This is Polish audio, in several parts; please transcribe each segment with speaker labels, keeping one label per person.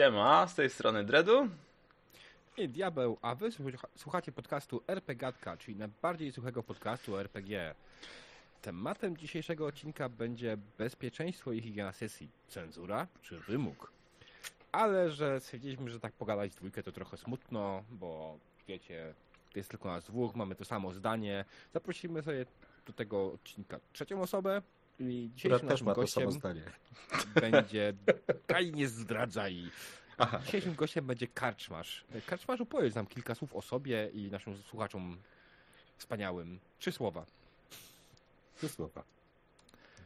Speaker 1: Siema, z tej strony Dredu.
Speaker 2: I Diabeł, a wy słucha- słuchacie podcastu RPGatka, czyli najbardziej suchego podcastu RPG. Tematem dzisiejszego odcinka będzie bezpieczeństwo i higiena sesji, cenzura czy wymóg. Ale że stwierdziliśmy, że tak pogadać w dwójkę to trochę smutno, bo wiecie, jest tylko nas dwóch, mamy to samo zdanie. Zaprosimy sobie do tego odcinka trzecią osobę i
Speaker 3: która
Speaker 2: dzisiejszym
Speaker 3: też
Speaker 2: naszym
Speaker 3: ma to
Speaker 2: gościem
Speaker 3: samo zdanie.
Speaker 2: będzie... Kaj nie zdradzaj!
Speaker 3: Aha,
Speaker 2: Dzisiejszym gościem będzie Karczmarz. Karczmarzu, powiedz nam kilka słów o sobie i naszym słuchaczom wspaniałym. Trzy słowa.
Speaker 3: trzy słowa.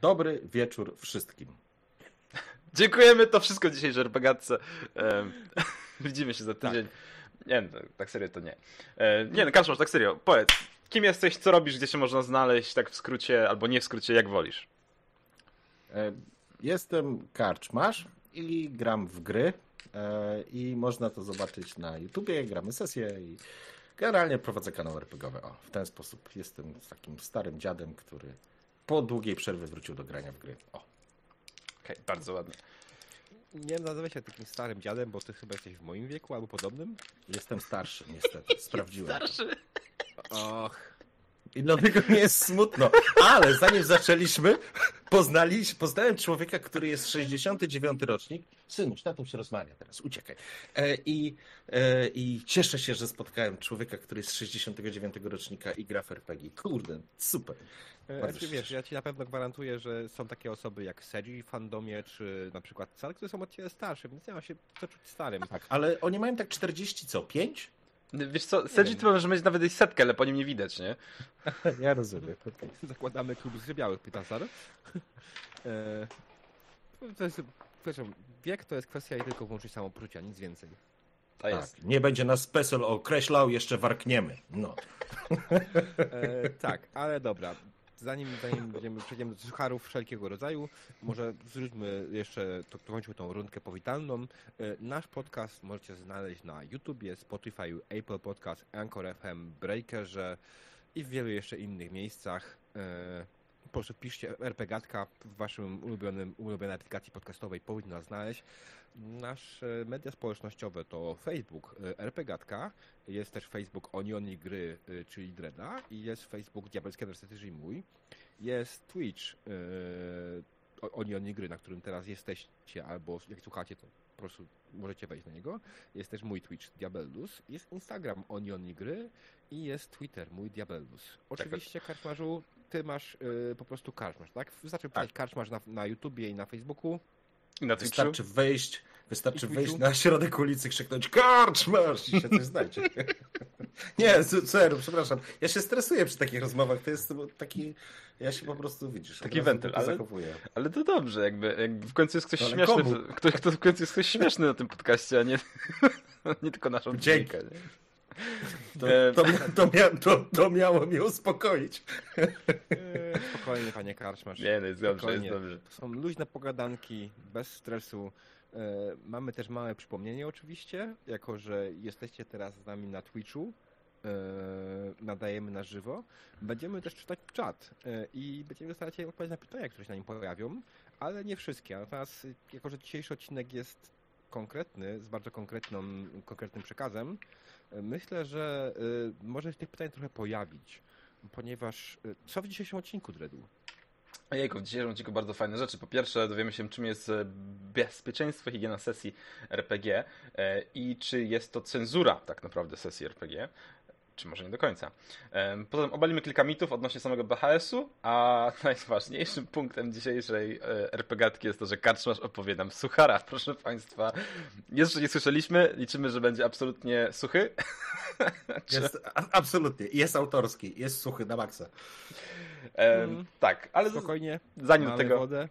Speaker 3: Dobry wieczór wszystkim.
Speaker 1: Dziękujemy, to wszystko w dzisiejszej RPGatce. Em, widzimy się za tydzień. Nie, no, tak serio to nie. E, nie, no tak serio, powiedz, kim jesteś, co robisz, gdzie się można znaleźć, tak w skrócie, albo nie w skrócie, jak wolisz.
Speaker 3: E, Jestem karczmarz i gram w gry e, i można to zobaczyć na YouTubie, gramy sesje i generalnie prowadzę kanał RPGowy. O, w ten sposób jestem takim starym dziadem, który po długiej przerwie wrócił do grania w gry. O,
Speaker 1: Okej, bardzo ładnie.
Speaker 2: Nie nazywaj się takim starym dziadem, bo ty chyba jesteś w moim wieku albo podobnym.
Speaker 3: jestem starszy niestety, sprawdziłem. to.
Speaker 1: Starszy.
Speaker 2: Och,
Speaker 3: I dlatego mi jest smutno. Ale zanim zaczęliśmy, poznaliśmy, poznałem człowieka, który jest 69 rocznik. Synuś, na tym się rozmawia teraz, uciekaj. E, I, e, I cieszę się, że spotkałem człowieka, który jest 69 rocznika i gra w RPG. Kurde, super. Bardzo
Speaker 2: czy
Speaker 3: się
Speaker 2: wiesz, ja ci na pewno gwarantuję, że są takie osoby jak Seji w fandomie, czy na przykład Cal, które są od ciebie starsze, więc nie ma się co czuć starym.
Speaker 3: Tak, ale oni mają tak 40 co, 5?
Speaker 1: Wiesz co, Sedzi to może mieć nawet i setkę, ale po nim nie widać, nie?
Speaker 3: Ja rozumiem. okej.
Speaker 2: Zakładamy klub z białych, pytasar. E, to jest, przepraszam, wiek to jest kwestia i tylko wyłącznie samopoczucia, nic więcej.
Speaker 1: To jest.
Speaker 3: Tak, nie będzie nas PESEL określał, jeszcze warkniemy. No.
Speaker 2: E, tak, ale dobra. Zanim, zanim będziemy, przejdziemy do sucharów wszelkiego rodzaju, może zróbmy jeszcze, to kończymy tą rundkę powitalną. E, nasz podcast możecie znaleźć na YouTubie, Spotify, Apple Podcast, Anchor FM, Breakerze i w wielu jeszcze innych miejscach. E, po prostu piszcie RPGatka w waszym ulubionym, ulubionej aplikacji podcastowej, powinno nas znaleźć. Nasze media społecznościowe to Facebook e, RPGatka, jest też Facebook Onioni Gry, y, czyli Dreda i jest Facebook Diabelskie czyli mój. Jest Twitch yy, Onioni Gry, na którym teraz jesteście, albo jak słuchacie, to po prostu możecie wejść na niego. Jest też mój Twitch Diabellus, jest Instagram Onioni Gry i jest Twitter mój Diabellus. Oczywiście, Karczmarzu, ty masz yy, po prostu Karczmarz, tak? Wystarczy wpisać Karczmarz na, na YouTubie i na Facebooku.
Speaker 1: Na Twitchu?
Speaker 3: Wystarczy wejść, wystarczy
Speaker 2: Twitchu?
Speaker 3: wejść na środek ulicy, krzyknąć karczmasz i się coś znajdzie. Nie, serio, przepraszam. Ja się stresuję przy takich rozmowach. To jest taki, ja się po prostu, widzisz,
Speaker 1: Taki wentyl, ale-
Speaker 3: zachowuję.
Speaker 1: Ale to dobrze, jakby, jakby w końcu jest ktoś
Speaker 3: Ale
Speaker 1: śmieszny. w- Kto, w końcu jest ktoś śmieszny na tym podcaście, a nie, nie tylko naszą
Speaker 3: Dzięki.
Speaker 1: dwójkę, nie?
Speaker 3: To,
Speaker 1: E,
Speaker 3: to, to, mia, to, to miało mnie uspokoić.
Speaker 2: Yy, spokojnie, panie Karczmarz.
Speaker 1: Nie, no jest dobrze,
Speaker 2: Spokojnie.
Speaker 1: jest dobrze.
Speaker 2: To są luźne pogadanki, bez stresu. E, mamy też małe przypomnienie oczywiście, jako że jesteście teraz z nami na Twitchu, e, nadajemy na żywo. Będziemy też czytać czat e, i będziemy starać się odpowiedzieć na pytania, które się na nim pojawią, ale nie wszystkie. Natomiast jako, że dzisiejszy odcinek jest konkretny, z bardzo konkretną, konkretnym przekazem, e, myślę, że y, może się tych pytań trochę pojawić, ponieważ y, co w dzisiejszym odcinku, Dredu?
Speaker 1: Ojejku, w dzisiejszym odcinku bardzo fajne rzeczy. Po pierwsze, dowiemy się, czym jest e, bezpieczeństwo, higiena sesji RPG e, i czy jest to cenzura tak naprawdę sesji RPG, czy może nie do końca. Potem obalimy kilka mitów odnośnie samego BHS-u, a najważniejszym punktem dzisiejszej e, RPG-atki jest to, że Karczmasz opowie nam suchara, proszę Państwa. Jeszcze nie słyszeliśmy, liczymy, że będzie absolutnie suchy.
Speaker 3: Jest, absolutnie. Jest autorski. Jest suchy na maksa.
Speaker 1: E,
Speaker 2: Mm.
Speaker 1: Tak, ale
Speaker 2: Spokojnie,
Speaker 1: zanim do tego...
Speaker 2: wodę.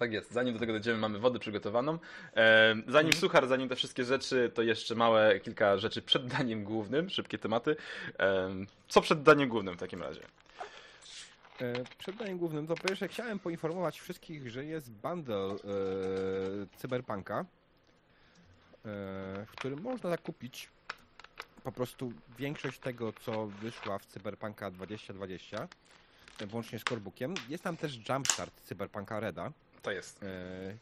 Speaker 1: Tak jest, zanim do tego dojdziemy, mamy wodę przygotowaną. E, zanim suchar, zanim te wszystkie rzeczy, to jeszcze małe kilka rzeczy przed daniem głównym, szybkie tematy. E, co przed daniem głównym w takim razie?
Speaker 2: E, Przed daniem głównym to po pierwsze chciałem poinformować wszystkich, że jest bundle e, Cyberpunka, e, w którym można zakupić po prostu większość tego, co wyszła w Cyberpunka 2020, e, włącznie z Corebookiem. Jest tam też Jumpstart Cyberpunka Reda.
Speaker 1: To jest.
Speaker 2: E,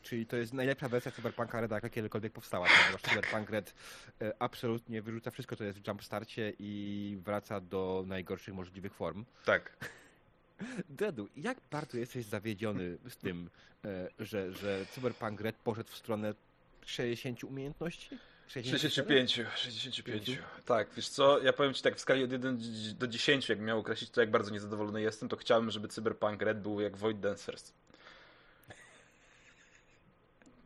Speaker 2: czyli to jest najlepsza wersja Cyberpunka Reda, jaka kiedykolwiek powstała, ponieważ Cyberpunk Red e, absolutnie wyrzuca wszystko, co jest w jumpstarcie i wraca do najgorszych możliwych form.
Speaker 1: Tak.
Speaker 2: Dredu, jak bardzo jesteś zawiedziony z tym, e, że, że Cyberpunk Red poszedł w stronę 60 umiejętności?
Speaker 1: 65, 65. Tak, wiesz co, ja powiem Ci tak, w skali od 1 do 10, jak miał określić to, jak bardzo niezadowolony jestem, to chciałbym, żeby Cyberpunk Red był jak Void Dancers.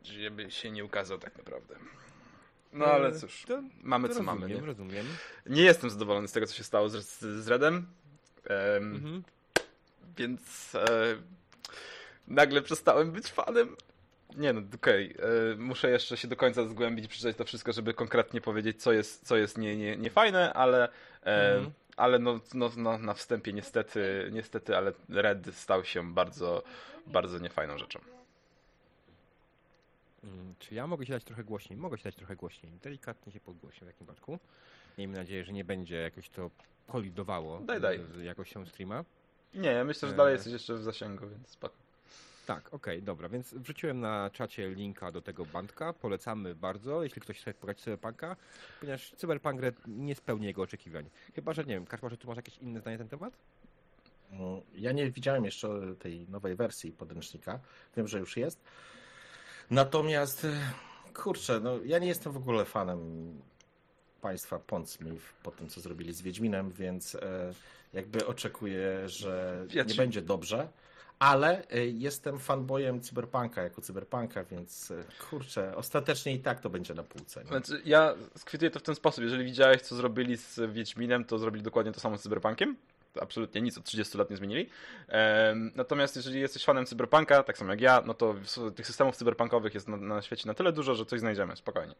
Speaker 1: Żeby się nie ukazał tak naprawdę. No ale
Speaker 2: E,
Speaker 1: cóż,
Speaker 2: to,
Speaker 1: mamy
Speaker 2: to
Speaker 1: co mamy,
Speaker 2: rozumiem,
Speaker 1: nie?
Speaker 2: rozumiem.
Speaker 1: Nie jestem zadowolony z tego, co się stało z, z Redem, em,
Speaker 2: Mhm.
Speaker 1: więc e, nagle przestałem być fanem. Nie no, okej, e, muszę jeszcze się do końca zgłębić, przeczytać to wszystko, żeby konkretnie powiedzieć, co jest, co jest nie, nie, nie fajne, ale, e,
Speaker 2: Mhm.
Speaker 1: ale no, no, no, na wstępie niestety, niestety, ale Red stał się bardzo, bardzo niefajną rzeczą.
Speaker 2: Mm, Czy ja mogę się dać trochę głośniej? Mogę się dać trochę głośniej. Delikatnie się podgłośnię w takim wypadku. Miejmy nadzieję, że nie będzie jakoś to kolidowało
Speaker 1: Daj, daj.
Speaker 2: z jakością streama.
Speaker 1: Nie, ja myślę, że
Speaker 2: E.
Speaker 1: dalej jesteś jeszcze w zasięgu, więc spoko.
Speaker 2: Tak, okej, dobra, więc wrzuciłem na czacie linka do tego bandka, polecamy bardzo, jeśli ktoś chce pograć Cyberpunka, ponieważ Cyberpunk Red nie spełni jego oczekiwań. Chyba, że nie wiem, Kaczmarze, tu masz jakieś inne zdanie na ten temat?
Speaker 3: Mm, Ja nie widziałem jeszcze tej nowej wersji podręcznika. Wiem, że już jest. Natomiast, e, kurczę, no ja nie jestem w ogóle fanem państwa Pondsmith po tym, co zrobili z Wiedźminem, więc e, jakby oczekuję, że
Speaker 1: Ja
Speaker 3: nie
Speaker 1: ci-
Speaker 3: będzie dobrze. Ale e, jestem fanboyem cyberpunka jako cyberpunka, więc kurczę, ostatecznie i tak to będzie na półce. Nie?
Speaker 1: Znaczy, ja skwituję to w ten sposób. Jeżeli widziałeś, co zrobili z Wiedźminem, to zrobili dokładnie to samo z Cyberpunkiem. Absolutnie nic od 30 lat nie zmienili. Natomiast jeżeli jesteś fanem Cyberpunka, tak samo jak ja, no to tych systemów cyberpunkowych jest na, na świecie na tyle dużo, że coś znajdziemy, spokojnie.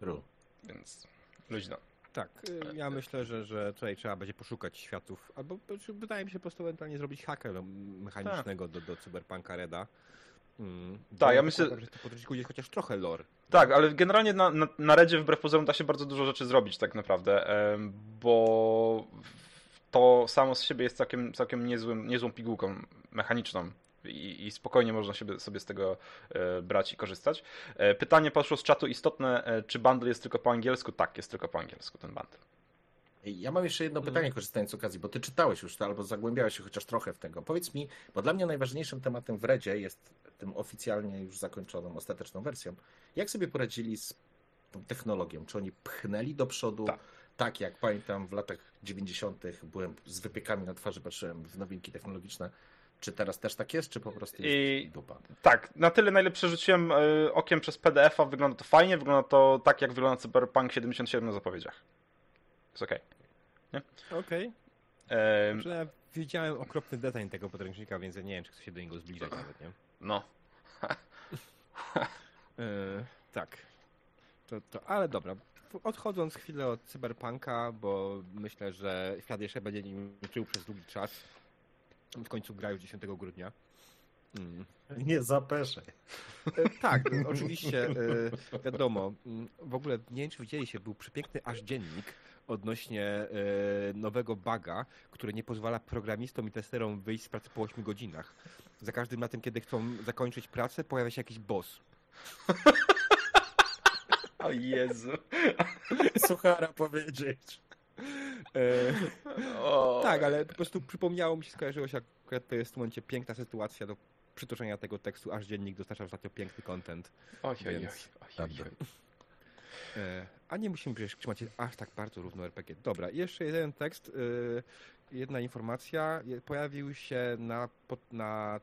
Speaker 3: Ru.
Speaker 1: Więc luźno.
Speaker 2: Tak, y, ja myślę, że, że tutaj trzeba będzie poszukać światów, albo wydaje mi się po prostu ewentualnie zrobić hakę no, mechanicznego do, do Cyberpunka Reda. Mm,
Speaker 1: Tak, ja myślę-
Speaker 2: że podręczniku jest chociaż trochę lore.
Speaker 1: Tak, ale generalnie na, na, na Redzie wbrew pozorom da się bardzo dużo rzeczy zrobić tak naprawdę, bo to samo z siebie jest całkiem, całkiem niezłym, niezłą pigułką mechaniczną i, i spokojnie można sobie, sobie z tego e, brać i korzystać. E, pytanie poszło z czatu istotne, e, czy bundle jest tylko po angielsku? Tak, jest tylko po angielsku ten bundle.
Speaker 3: Ja mam jeszcze jedno pytanie, korzystając z okazji, bo ty czytałeś już to, albo zagłębiałeś się chociaż trochę w tego. Powiedz mi, bo dla mnie najważniejszym tematem w Redzie jest tym oficjalnie już zakończoną, ostateczną wersją. Jak sobie poradzili z tą technologią? Czy oni pchnęli do przodu?
Speaker 1: Tak.
Speaker 3: Tak, jak pamiętam w latach 90. byłem z wypiekami na twarzy, patrzyłem w nowinki technologiczne. Czy teraz też tak jest, czy po prostu jest
Speaker 1: I-
Speaker 3: dupa?
Speaker 1: Tak, na tyle na ile przerzuciłem e, okiem przez PDF-a, wygląda to fajnie, wygląda to tak jak wygląda Cyberpunk 77 na zapowiedziach. Jest okej.
Speaker 2: Okej.
Speaker 1: Em,
Speaker 2: Że ja widziałem okropny design tego podręcznika, więc ja nie wiem, czy chcę się do niego zbliżać nawet, nie?
Speaker 1: No,
Speaker 2: E, tak. To, to, ale dobra. Odchodząc chwilę od cyberpunka, bo myślę, że świat jeszcze będzie nim żył przez długi czas. W końcu gra już 10 grudnia. Mm.
Speaker 3: Nie zapeszaj.
Speaker 2: E, tak, oczywiście, e, wiadomo. Mm, W ogóle nie wiem, czy widzieliście, był przepiękny aż dziennik odnośnie e, nowego buga, który nie pozwala programistom i testerom wyjść z pracy po 8 godzinach. Za każdym razem, kiedy chcą zakończyć pracę, pojawia się jakiś boss.
Speaker 1: O Jezu.
Speaker 3: Suchara powiedzieć.
Speaker 2: E. Tak, ale po prostu przypomniało mi się, skojarzyło się akurat to jest w tym momencie piękna sytuacja do przytoczenia tego tekstu, aż dziennik dostarcza ostatnio piękny content.
Speaker 1: Oj, oj, oj,
Speaker 2: Więc-
Speaker 1: oj, oj, oj.
Speaker 2: E, a nie musimy przecież trzymać się aż tak bardzo równo RPG. Dobra, jeszcze jeden tekst, e, jedna informacja. Pojawił się na, pod, na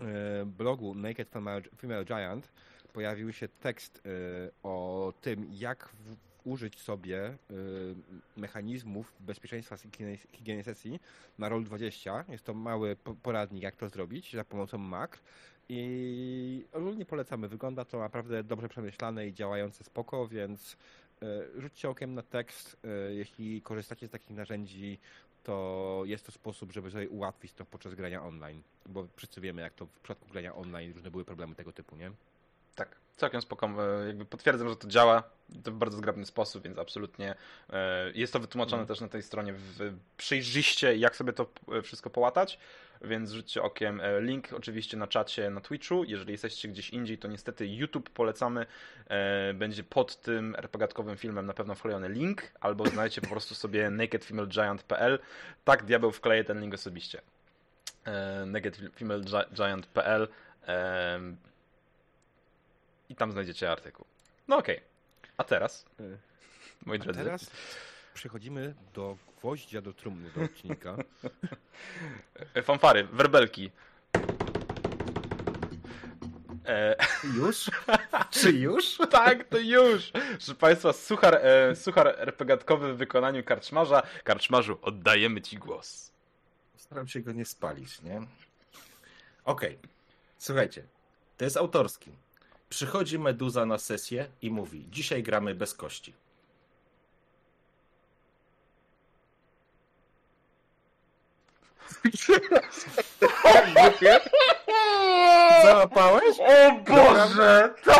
Speaker 2: e, blogu Naked Female, Female Giant pojawił się tekst e, o tym, jak w, użyć sobie e, mechanizmów bezpieczeństwa higieny, sesji na Roll20. Jest to mały po- poradnik, jak to zrobić za pomocą Mac. I ogólnie polecamy. Wygląda to naprawdę dobrze przemyślane i działające spoko, więc e, rzućcie okiem na tekst. Jeśli korzystacie z takich narzędzi, to jest to sposób, żeby sobie ułatwić to podczas grania online. Bo wszyscy wiemy, jak to w przypadku grania online różne były problemy tego typu, nie?
Speaker 1: Tak, całkiem spoko. e, Jakby potwierdzam, że to działa to w bardzo zgrabny sposób, więc absolutnie e, jest to wytłumaczone
Speaker 2: Mhm.
Speaker 1: też na tej stronie w, przejrzyście, jak sobie to e, wszystko połatać, więc rzućcie okiem. Link oczywiście na czacie na Twitchu. Jeżeli jesteście gdzieś indziej, to niestety YouTube polecamy. Będzie pod tym RPGatkowym filmem na pewno wklejony link, albo znajdziecie po prostu sobie nakedfemalegiant.pl. Tak, diabeł wkleję ten link osobiście. Nakedfemalegiant.pl em, i tam znajdziecie artykuł. No okej. A teraz,
Speaker 2: E,
Speaker 1: moi
Speaker 2: A
Speaker 1: drodzy,
Speaker 2: teraz przechodzimy do gwoździa do trumny do odcinka.
Speaker 1: fanfary, werbelki. E,
Speaker 3: Już? Czy już?
Speaker 1: tak, to już! Proszę Państwa, suchar, e, suchar RPGatkowy w wykonaniu karczmarza. Karczmarzu, oddajemy Ci głos.
Speaker 3: Staram się go nie spalić, nie? Okej. Słuchajcie, to jest autorski. Przychodzi Meduza na sesję i mówi: Dzisiaj gramy bez kości. Załapałeś?
Speaker 1: O Boże! To...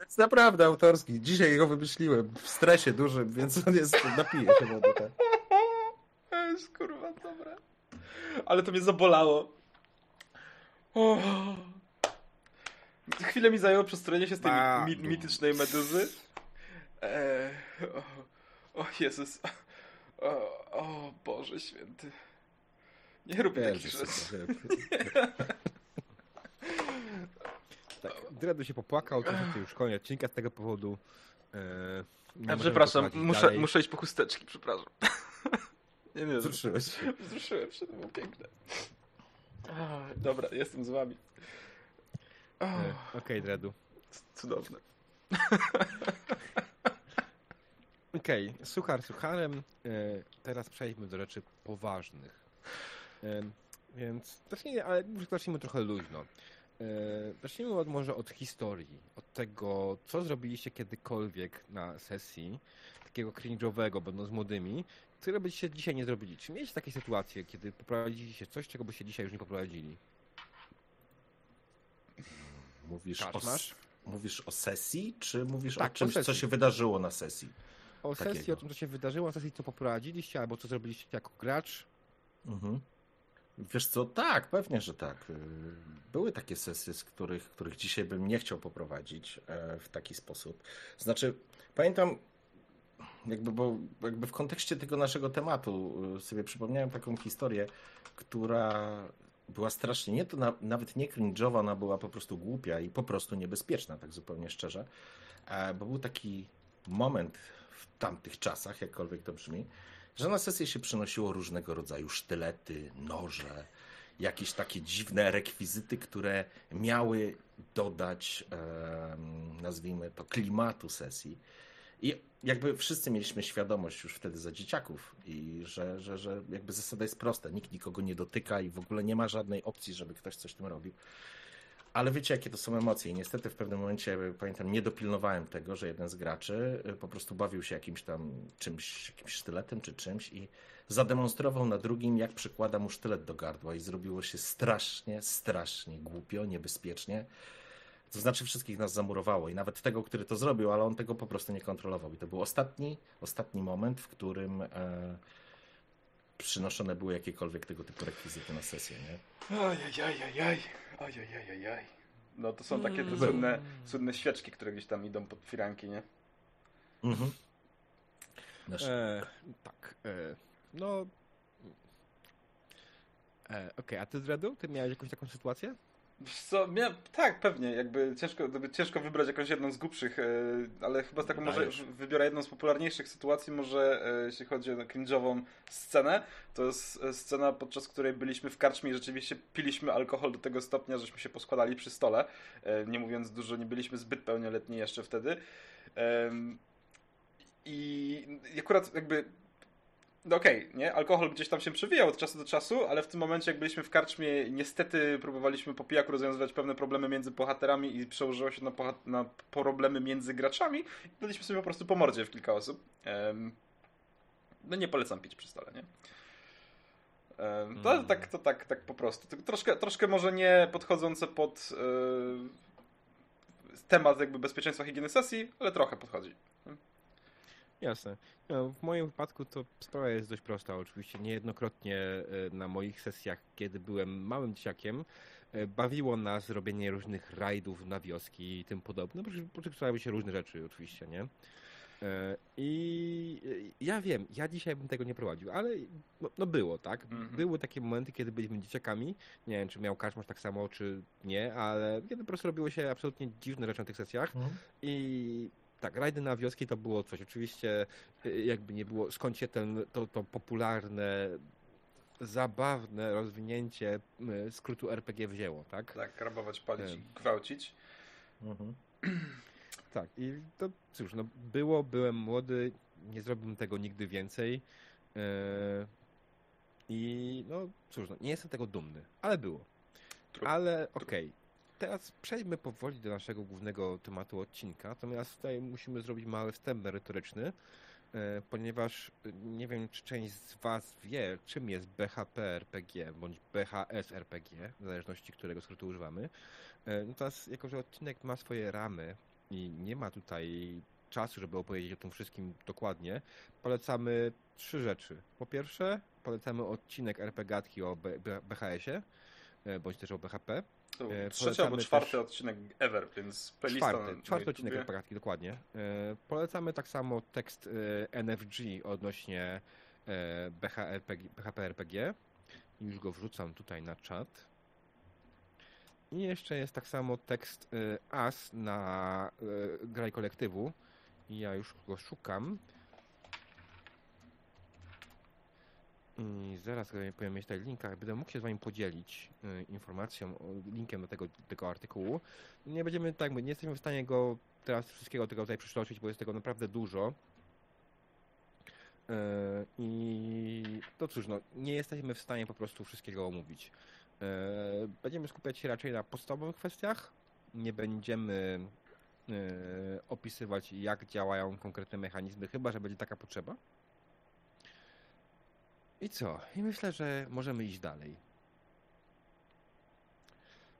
Speaker 3: Jest naprawdę autorski. Dzisiaj go wymyśliłem w stresie dużym, więc on jest. Napiję się wody, tak.
Speaker 1: To jest kurwa dobre. Ale to mnie zabolało. O. Chwilę mi zajęło przestrojenie się z tej mi, mitycznej meduzy. Eee, o, o Jezus. O, o Boże święty. Nie rób takich rzeczy.
Speaker 2: Tak, Dredu się popłakał, to już koniec odcinka z tego powodu. E, nie
Speaker 1: A,
Speaker 2: możemy
Speaker 1: przepraszam, muszę, muszę iść po chusteczki, przepraszam. Nie, nie,
Speaker 3: Wzruszyłeś się.
Speaker 1: Wzruszyłem się, to było piękne. Dobra, jestem z wami. O,
Speaker 2: E, Okej, Dredu.
Speaker 1: cudowne.
Speaker 2: Okej, suchar sucharem. E, teraz przejdźmy do rzeczy poważnych. E, więc zacznijmy, ale zacznijmy trochę luźno. Zacznijmy od, może od historii, od tego, co zrobiliście kiedykolwiek na sesji takiego cringe'owego, będąc młodymi, które byście dzisiaj nie zrobili. Czy mieliście takie sytuacje, kiedy poprowadziliście coś, czego byście dzisiaj już nie poprowadzili?
Speaker 3: Mówisz o, mówisz o sesji, czy mówisz
Speaker 2: Tak,
Speaker 3: o czymś,
Speaker 2: o sesji.
Speaker 3: co się wydarzyło na sesji?
Speaker 2: O sesji,
Speaker 3: Takiego.
Speaker 2: o tym, co się wydarzyło, o sesji, co poprowadziliście, albo co zrobiliście jako gracz.
Speaker 3: Mhm. Wiesz co, tak, pewnie, że tak. Y, Były takie sesje, z których, których dzisiaj bym nie chciał poprowadzić e, w taki sposób. Znaczy, pamiętam, jakby, bo, jakby w kontekście tego naszego tematu y, sobie przypomniałem taką historię, która była strasznie, nie to na, nawet nie cringe'owa, ona była po prostu głupia i po prostu niebezpieczna, tak zupełnie szczerze. E, Bo był taki moment w tamtych czasach, jakkolwiek to brzmi, że na sesję się przynosiło różnego rodzaju sztylety, noże, jakieś takie dziwne rekwizyty, które miały dodać, nazwijmy to, klimatu sesji. I jakby wszyscy mieliśmy świadomość już wtedy za dzieciaków i że, że, że jakby zasada jest prosta, nikt nikogo nie dotyka i w ogóle nie ma żadnej opcji, żeby ktoś coś tym robił. Ale wiecie, jakie to są emocje. I niestety w pewnym momencie, pamiętam, nie dopilnowałem tego, że jeden z graczy y, po prostu bawił się jakimś tam czymś, jakimś sztyletem czy czymś i zademonstrował na drugim, jak przykłada mu sztylet do gardła i zrobiło się strasznie, strasznie głupio, niebezpiecznie. To znaczy wszystkich nas zamurowało i nawet tego, który to zrobił, ale on tego po prostu nie kontrolował. I to był ostatni, ostatni moment, w którym e, przynoszone były jakiekolwiek tego typu rekwizyty na sesję, nie?
Speaker 1: Ajajajajaj. Ajajajajaj. No to są takie te
Speaker 2: Mm.
Speaker 1: słynne, słynne świeczki, które gdzieś tam idą pod firanki, nie?
Speaker 3: Mhm.
Speaker 2: E, tak. E, no. E, Okej, a ty Dredu? Ty miałeś jakąś taką sytuację?
Speaker 1: Co. Tak, pewnie. Jakby ciężko, ciężko wybrać jakąś jedną z głupszych, e, ale chyba z taką może wybiorę jedną z popularniejszych sytuacji, może e, jeśli chodzi o cringe'ową scenę. To jest e, scena, podczas której byliśmy w karczmie i rzeczywiście piliśmy alkohol do tego stopnia, żeśmy się poskładali przy stole. Nie mówiąc dużo, nie byliśmy zbyt pełnioletni jeszcze wtedy. I akurat jakby no okej, nie? Alkohol gdzieś tam się przewijał od czasu do czasu, ale w tym momencie, jak byliśmy w karczmie, niestety próbowaliśmy po pijaku rozwiązywać pewne problemy między bohaterami i przełożyło się na, na problemy między graczami. Daliśmy sobie po prostu po mordzie w kilka osób. Em, no nie polecam pić przy stole, nie? E, To
Speaker 2: Mm.
Speaker 1: tak, to tak, tak po prostu. Troszkę, troszkę może nie podchodzące pod e, temat jakby bezpieczeństwa higieny sesji, ale trochę podchodzi.
Speaker 2: Jasne. No, w moim wypadku to sprawa jest dość prosta. Oczywiście niejednokrotnie e, na moich sesjach, kiedy byłem małym dzieciakiem, e, bawiło nas robienie różnych rajdów na wioski i tym podobne, bo przyczyniały się różne rzeczy oczywiście, nie? E, I ja wiem, ja dzisiaj bym tego nie prowadził, ale no, no było, tak?
Speaker 1: Mhm.
Speaker 2: Były takie momenty, kiedy byliśmy dzieciakami. Nie wiem, czy miał Kaszmasz tak samo, czy nie, ale kiedy po prostu robiło się absolutnie dziwne rzeczy na tych sesjach. I tak, rajdy na wioski to było coś. Oczywiście, y, jakby nie było, skąd się ten, to, to popularne, zabawne rozwinięcie skrótu RPG wzięło, tak?
Speaker 1: Tak, rabować, palić i gwałcić.
Speaker 3: Mhm.
Speaker 2: Tak, i to cóż, no było, byłem młody, nie zrobiłbym tego nigdy więcej. e, I no cóż, no, nie jestem tego dumny, ale było.
Speaker 1: True.
Speaker 2: Ale okej, teraz przejdźmy powoli do naszego głównego tematu odcinka, natomiast tutaj musimy zrobić mały wstęp merytoryczny, e, ponieważ e, nie wiem, czy część z Was wie, czym jest BHP RPG bądź BHS RPG, w zależności którego skrótu używamy. E, No teraz, jako że odcinek ma swoje ramy i nie ma tutaj czasu, żeby opowiedzieć o tym wszystkim dokładnie, polecamy trzy rzeczy. Po pierwsze, polecamy odcinek RPGatki o BHS-ie, bądź też o BHP.
Speaker 1: To
Speaker 2: E,
Speaker 1: trzeci albo czwarty
Speaker 2: też-
Speaker 1: odcinek ever, więc playlista
Speaker 2: Czwarty,
Speaker 1: na-
Speaker 2: czwarty odcinek. RPGatki, dokładnie. E, Polecamy tak samo tekst e, NFG odnośnie e, BHRPG. Już go wrzucam tutaj na czat. I jeszcze jest tak samo tekst AS na graj kolektywu. Ja już go szukam. I zaraz powiem mieć tutaj linka. Będę mógł się z Wami podzielić e, informacją, linkiem do tego, tego artykułu. Nie będziemy tak, nie jesteśmy w stanie go teraz wszystkiego tego tutaj przytoczyć, bo jest tego naprawdę dużo. E, I to cóż, no, nie jesteśmy w stanie po prostu wszystkiego omówić. E, Będziemy skupiać się raczej na podstawowych kwestiach. Nie będziemy opisywać, jak działają konkretne mechanizmy, chyba że będzie taka potrzeba. I co? I myślę, że możemy iść dalej.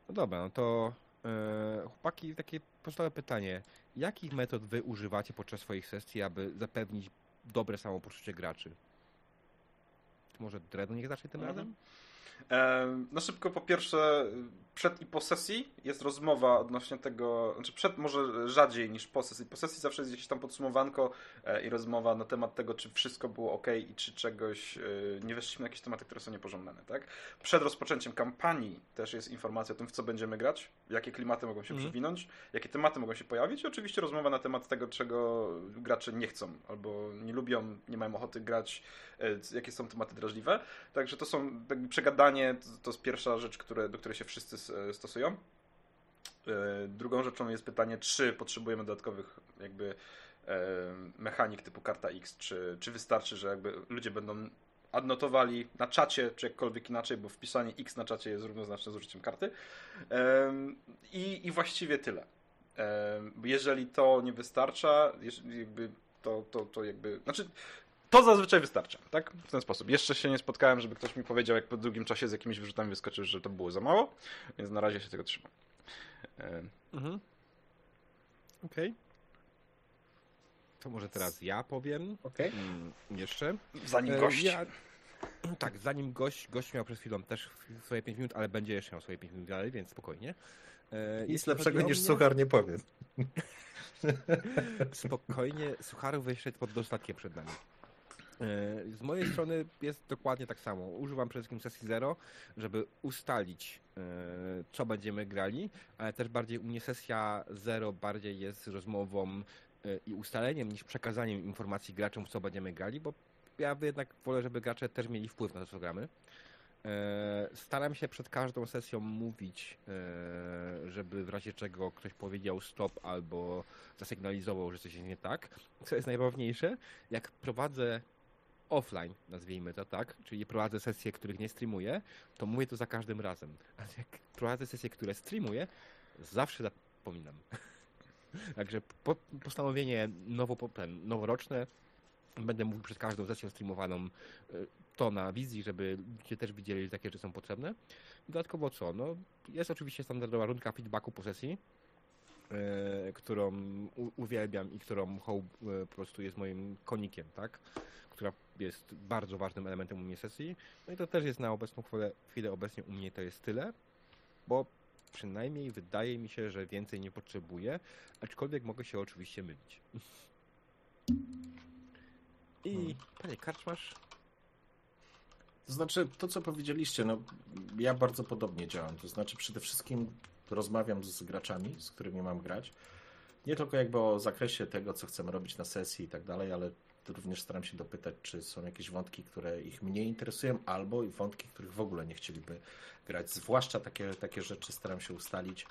Speaker 2: No dobra, no to e, chłopaki, takie podstawowe pytanie. Jakich metod wy używacie podczas swoich sesji, aby zapewnić dobre samopoczucie graczy? Może Dredu niech zacznie tym
Speaker 1: Mhm.
Speaker 2: razem?
Speaker 1: No szybko, po pierwsze, przed i po sesji jest rozmowa odnośnie tego, znaczy przed może rzadziej niż po sesji. Po sesji zawsze jest jakieś tam podsumowanko e, i rozmowa na temat tego, czy wszystko było ok i czy czegoś e, nie weszliśmy na jakieś tematy, które są niepożądane, tak? Przed rozpoczęciem kampanii też jest informacja o tym, w co będziemy grać, jakie klimaty mogą się
Speaker 2: Mhm.
Speaker 1: przewinąć, jakie tematy mogą się pojawić i oczywiście rozmowa na temat tego, czego gracze nie chcą albo nie lubią, nie mają ochoty grać, e, jakie są tematy drażliwe. Także to są jakby to, to jest pierwsza rzecz, które, do której się wszyscy s- stosują. E, Drugą rzeczą jest pytanie, czy potrzebujemy dodatkowych jakby e, mechanik typu karta X, czy, czy wystarczy, że jakby ludzie będą adnotowali na czacie, czy jakkolwiek inaczej, bo wpisanie X na czacie jest równoznaczne z użyciem karty. I, i właściwie tyle. Jeżeli to nie wystarcza, to, to, to jakby. Znaczy, to zazwyczaj wystarcza, tak? W ten sposób. Jeszcze się nie spotkałem, żeby ktoś mi powiedział, jak po drugim czasie z jakimiś wyrzutami wyskoczył, że to było za mało, więc na razie się tego trzymam. Em,
Speaker 2: Mhm. Okej. To może teraz ja powiem
Speaker 3: Okej.
Speaker 2: mm, jeszcze.
Speaker 1: Zanim
Speaker 2: E,
Speaker 1: gość.
Speaker 2: Ja, tak, zanim gość, gość miał przed chwilą też swoje 5 minut, ale będzie jeszcze miał swoje 5 minut dalej, więc spokojnie. E,
Speaker 3: Nic
Speaker 2: jeśli
Speaker 3: lepszego niż
Speaker 2: mnie,
Speaker 3: suchar nie powiedz.
Speaker 2: Spokojnie, sucharów jeszcze pod dostatkiem przed nami. E, Z mojej strony jest dokładnie tak samo. Używam przede wszystkim sesji zero, żeby ustalić, e, co będziemy grali, ale też bardziej u mnie sesja zero bardziej jest rozmową e, i ustaleniem niż przekazaniem informacji graczom, co będziemy grali, bo ja jednak wolę, żeby gracze też mieli wpływ na to, co gramy. Staram się przed każdą sesją mówić, żeby w razie czego ktoś powiedział stop albo zasygnalizował, że coś jest nie tak. Co jest najważniejsze, jak prowadzę offline, nazwijmy to tak, czyli prowadzę sesje, których nie streamuję, to mówię to za każdym razem. A jak prowadzę sesje, które streamuję, zawsze zapominam. Także po, postanowienie nowo, ten, noworoczne Będę mówił przez każdą sesję streamowaną y, to na wizji, żeby ludzie też widzieli, że takie rzeczy są potrzebne. Dodatkowo co? No, jest oczywiście standardowa rundka feedbacku po sesji, e, którą u, uwielbiam i którą Hope e, po prostu jest moim konikiem, tak? Która jest bardzo ważnym elementem u mnie sesji. No i to też jest na obecną chwilę, chwilę obecnie u mnie to jest tyle, bo przynajmniej wydaje mi się, że więcej nie potrzebuję, aczkolwiek mogę się oczywiście mylić. I
Speaker 3: Hmm.
Speaker 2: panie Karczmasz,
Speaker 3: To znaczy, to co powiedzieliście, no ja bardzo podobnie działam. To znaczy, przede wszystkim rozmawiam z graczami, z którymi mam grać. Nie tylko jakby o zakresie tego, co chcemy robić na sesji i tak dalej, ale również staram się dopytać, czy są jakieś wątki, które ich mniej interesują, albo wątki, których w ogóle nie chcieliby grać. Zwłaszcza takie, takie rzeczy staram się ustalić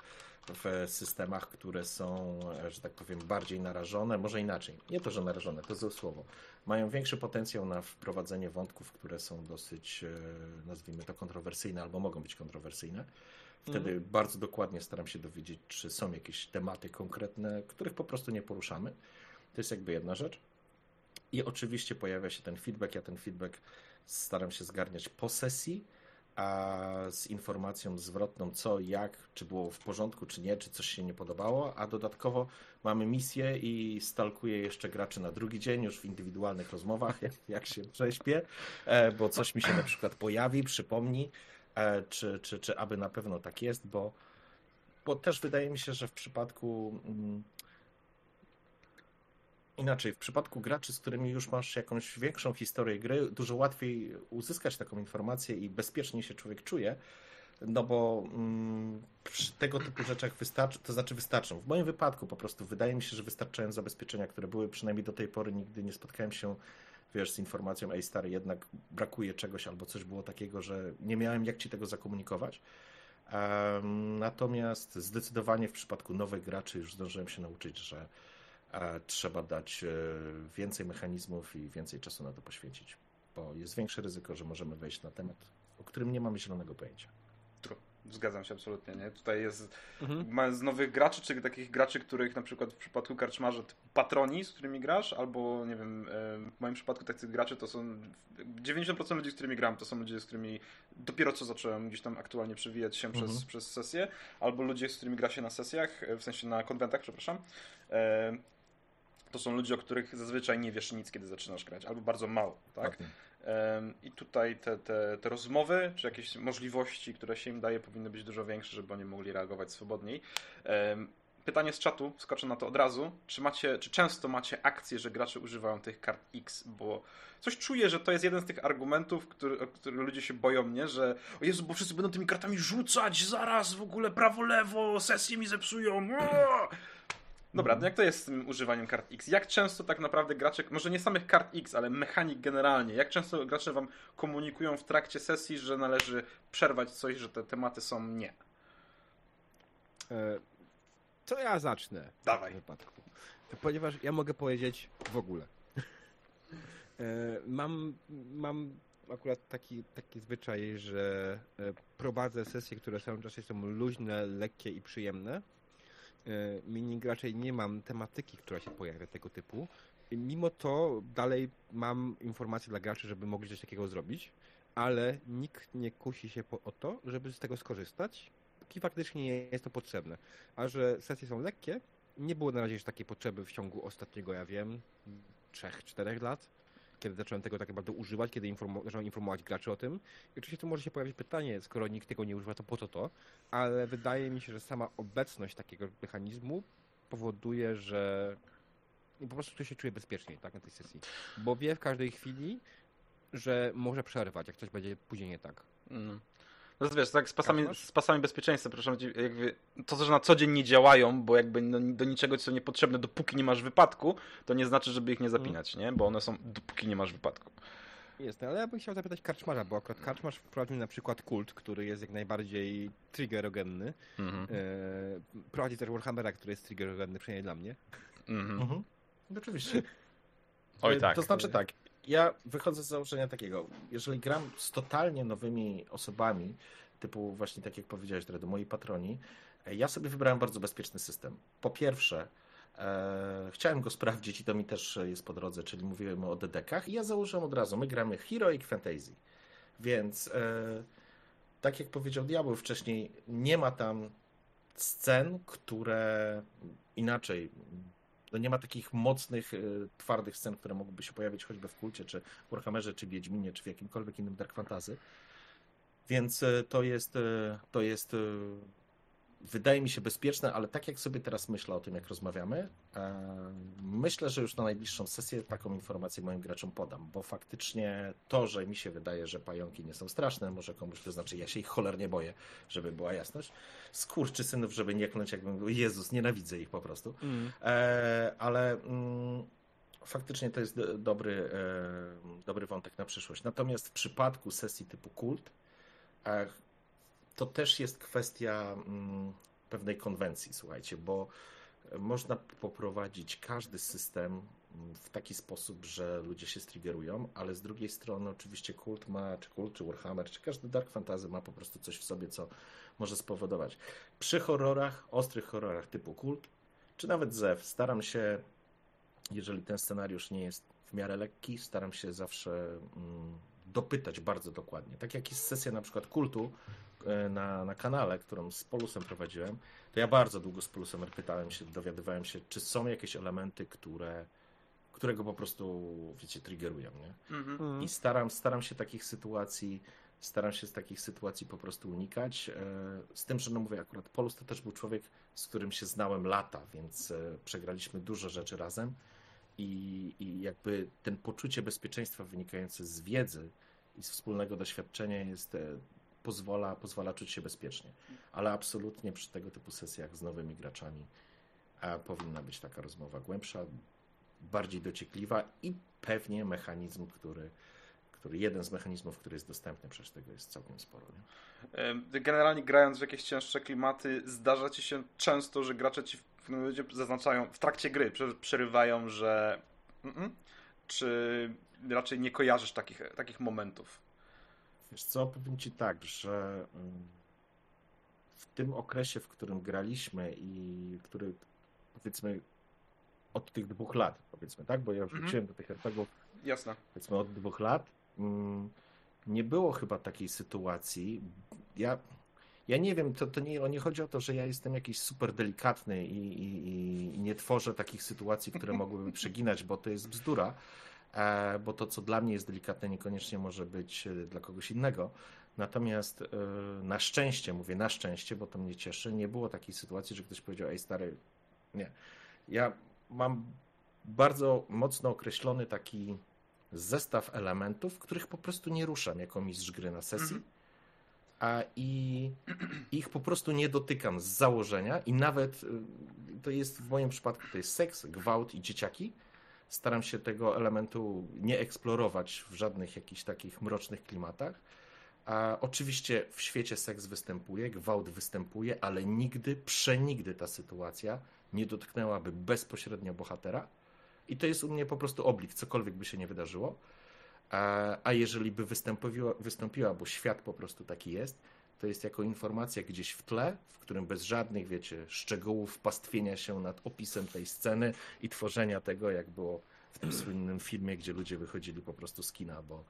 Speaker 3: w systemach, które są, że tak powiem, bardziej narażone, może inaczej. Nie to, że narażone, to złe słowo. Mają większy potencjał na wprowadzenie wątków, które są dosyć, e, nazwijmy to, kontrowersyjne albo mogą być kontrowersyjne. Wtedy bardzo dokładnie staram się dowiedzieć, czy są jakieś tematy konkretne, których po prostu nie poruszamy. To jest jakby jedna rzecz. I oczywiście pojawia się ten feedback. Ja ten feedback staram się zgarniać po sesji, a z informacją zwrotną, co, jak, czy było w porządku, czy nie, czy coś się nie podobało. A dodatkowo mamy misję i stalkuję jeszcze graczy na drugi dzień, już w indywidualnych rozmowach, jak, jak się prześpię, e, bo coś mi się na przykład pojawi, przypomni, czy, czy, czy aby na pewno tak jest, bo, bo też wydaje mi się, że w przypadku. mm, Inaczej, w przypadku graczy, z którymi już masz jakąś większą historię gry, dużo łatwiej uzyskać taką informację i bezpiecznie się człowiek czuje, no bo mm, przy tego typu rzeczach wystarczy, to znaczy wystarczą. W moim wypadku po prostu wydaje mi się, że wystarczają zabezpieczenia, które były przynajmniej do tej pory. Nigdy nie spotkałem się, wiesz, z informacją, ej stary, jednak brakuje czegoś albo coś było takiego, że nie miałem jak ci tego zakomunikować. Natomiast zdecydowanie w przypadku nowych graczy już zdążyłem się nauczyć, że e, trzeba dać e, więcej mechanizmów i więcej czasu na to poświęcić, bo jest większe ryzyko, że możemy wejść na temat, o którym nie mamy zielonego pojęcia.
Speaker 1: Zgadzam się absolutnie, nie? Tutaj jest
Speaker 2: Mhm.
Speaker 1: z nowych graczy, czy takich graczy, których na przykład w przypadku karczmarza patroni, z którymi grasz, albo nie wiem, e, w moim przypadku takich graczy to są 90% ludzi, z którymi gram, to są ludzie, z którymi dopiero co zacząłem gdzieś tam aktualnie przewijać się
Speaker 3: Mhm.
Speaker 1: przez, przez sesję, albo ludzie, z którymi gra się na sesjach, e, w sensie na konwentach, przepraszam. E, To są ludzie, o których zazwyczaj nie wiesz nic, kiedy zaczynasz grać, albo bardzo mało, tak?
Speaker 3: Dokładnie.
Speaker 1: I tutaj te, te, te rozmowy, czy jakieś możliwości, które się im daje, powinny być dużo większe, żeby oni mogli reagować swobodniej. Pytanie z czatu, skoczę na to od razu. Czy, macie, czy często macie akcję, że gracze używają tych kart X? Bo coś czuję, że to jest jeden z tych argumentów, który, o który ludzie się boją mnie, że o Jezu, bo wszyscy będą tymi kartami rzucać zaraz w ogóle prawo, lewo, sesję mi zepsują. Uaa! Dobra,
Speaker 3: Mhm.
Speaker 1: jak to jest z tym używaniem kart X? Jak często tak naprawdę gracze, może nie samych kart X, ale mechanik generalnie, jak często gracze wam komunikują w trakcie sesji, że należy przerwać coś, że te tematy są nie?
Speaker 2: E, To ja zacznę.
Speaker 1: Dawaj.
Speaker 2: W wypadku. Ponieważ ja mogę powiedzieć w ogóle. E, Mam, mam akurat taki, taki zwyczaj, że e, prowadzę sesje, które są czasem są luźne, lekkie i przyjemne. E, Meaning raczej nie mam tematyki, która się pojawia tego typu. I Mimo to dalej mam informacje dla graczy, żeby mogli coś takiego zrobić, ale nikt nie kusi się po, o to, żeby z tego skorzystać, póki faktycznie nie jest to potrzebne. A że sesje są lekkie, nie było na razie jeszcze takiej potrzeby w ciągu ostatniego, ja wiem, 3-4 lat, kiedy zacząłem tego tak naprawdę używać, kiedy informu- zacząłem informować graczy o tym. I oczywiście tu może się pojawić pytanie, skoro nikt tego nie używa, to po co to? Ale wydaje mi się, że sama obecność takiego mechanizmu powoduje, że po prostu ktoś się czuje bezpieczniej tak, na tej sesji. Bo wie w każdej chwili, że może przerwać, jak coś będzie później nie tak.
Speaker 1: Mm. No wiesz, tak z pasami,
Speaker 2: Masz?
Speaker 1: z pasami bezpieczeństwa, proszę jakby to, że na co dzień nie działają, bo jakby no, do niczego są niepotrzebne, dopóki nie masz wypadku, to nie znaczy, żeby ich nie zapinać, nie? Bo one są dopóki nie masz wypadku.
Speaker 2: Jest, ale ja bym chciał zapytać Karczmarza, bo akurat Karczmarz wprowadził na przykład kult, który jest jak najbardziej triggerogenny.
Speaker 1: Mhm.
Speaker 2: E, prowadzi też Warhammera, który jest triggerogenny, przynajmniej dla mnie.
Speaker 1: Mhm.
Speaker 3: Mhm. Oczywiście.
Speaker 1: Oj
Speaker 3: E,
Speaker 1: tak.
Speaker 3: To znaczy tak, ja wychodzę z założenia takiego, jeżeli gram z totalnie nowymi osobami, typu właśnie tak jak powiedziałeś, Dredu, moi patroni, e, ja sobie wybrałem bardzo bezpieczny system. Po pierwsze, E, chciałem go sprawdzić i to mi też jest po drodze, czyli mówiłem o dedekach i ja założyłem od razu, my gramy Heroic Fantasy, więc e, tak jak powiedział Diabeł wcześniej, nie ma tam scen, które inaczej, no nie ma takich mocnych, e, twardych scen, które mogłyby się pojawić choćby w Kulcie, czy w Warhammerze, czy Wiedźminie, czy w jakimkolwiek innym Dark Fantasy. Więc e, to jest, e, to jest wydaje mi się bezpieczne, ale tak jak sobie teraz myślę o tym, jak rozmawiamy, myślę, że już na najbliższą sesję taką informację moim graczom podam, bo faktycznie to, że mi się wydaje, że pająki nie są straszne, może komuś to znaczy, ja się ich cholernie boję, żeby była jasność, skurczy synów, żeby nie kląć, jakbym Jezus, nienawidzę ich po prostu, mm. e, ale mm, faktycznie to jest dobry, e, dobry wątek na przyszłość. Natomiast w przypadku sesji typu kult, e, to też jest kwestia mm, pewnej konwencji, słuchajcie, bo można poprowadzić każdy system mm, w taki sposób, że ludzie się striggerują, ale z drugiej strony oczywiście kult ma, czy kult, czy Warhammer, czy każdy Dark Fantasy ma po prostu coś w sobie, co może spowodować. Przy horrorach, ostrych horrorach typu kult, czy nawet Zew, staram się, jeżeli ten scenariusz nie jest w miarę lekki, staram się zawsze mm, dopytać bardzo dokładnie. Tak jak jest sesja na przykład kultu, E, na, na kanale, którą z Polusem prowadziłem, to ja bardzo długo z Polusem pytałem się, dowiadywałem się, czy są jakieś elementy, które, które go po prostu, wiecie, triggerują, nie? Mhm. I staram, staram się takich sytuacji staram się z takich sytuacji po prostu unikać. E, z tym, że no mówię, akurat Polus to też był człowiek, z którym się znałem lata, więc e, przegraliśmy dużo rzeczy razem i, i jakby ten poczucie bezpieczeństwa wynikające z wiedzy i z wspólnego doświadczenia jest pozwala, pozwala czuć się bezpiecznie. Ale absolutnie przy tego typu sesjach z nowymi graczami a powinna być taka rozmowa głębsza, bardziej dociekliwa i pewnie mechanizm, który, który jeden z mechanizmów, który jest dostępny, przecież tego jest całkiem sporo.
Speaker 1: Nie? Generalnie grając w jakieś cięższe klimaty, zdarza ci się często, że gracze ci w momencie zaznaczają, w trakcie gry przerywają, że mm -mm, czy raczej nie kojarzysz takich, takich momentów?
Speaker 3: Wiesz co, powiem Ci tak, że mm, w tym okresie, w którym graliśmy i który powiedzmy od tych dwóch lat, powiedzmy, tak? Bo ja mhm. wróciłem do tych RPGów
Speaker 1: Jasne.
Speaker 3: powiedzmy od dwóch lat, mm, nie było chyba takiej sytuacji. Ja, ja nie wiem, to, to nie, nie chodzi o to, że ja jestem jakiś super delikatny i, i, i nie tworzę takich sytuacji, które mogłyby przeginać, bo to jest bzdura. E, bo to, co dla mnie jest delikatne, niekoniecznie może być e, dla kogoś innego. Natomiast e, na szczęście, mówię na szczęście, bo to mnie cieszy, nie było takiej sytuacji, że ktoś powiedział, ej stary, nie. Ja mam bardzo mocno określony taki zestaw elementów, których po prostu nie ruszam jako mistrz gry na sesji. Mhm. A i ich po prostu nie dotykam z założenia i nawet to jest w moim przypadku to jest seks, gwałt i dzieciaki staram się tego elementu nie eksplorować w żadnych jakichś takich mrocznych klimatach. A oczywiście w świecie seks występuje, gwałt występuje, ale nigdy, przenigdy ta sytuacja nie dotknęłaby bezpośrednio bohatera. I to jest u mnie po prostu oblik, cokolwiek by się nie wydarzyło. A, a jeżeli by wystąpiła, wystąpiła, bo świat po prostu taki jest, to jest jako informacja gdzieś w tle, w którym bez żadnych, wiecie, szczegółów pastwienia się nad opisem tej sceny i tworzenia tego, jak było w tym słynnym filmie, gdzie ludzie wychodzili po prostu z kina, bo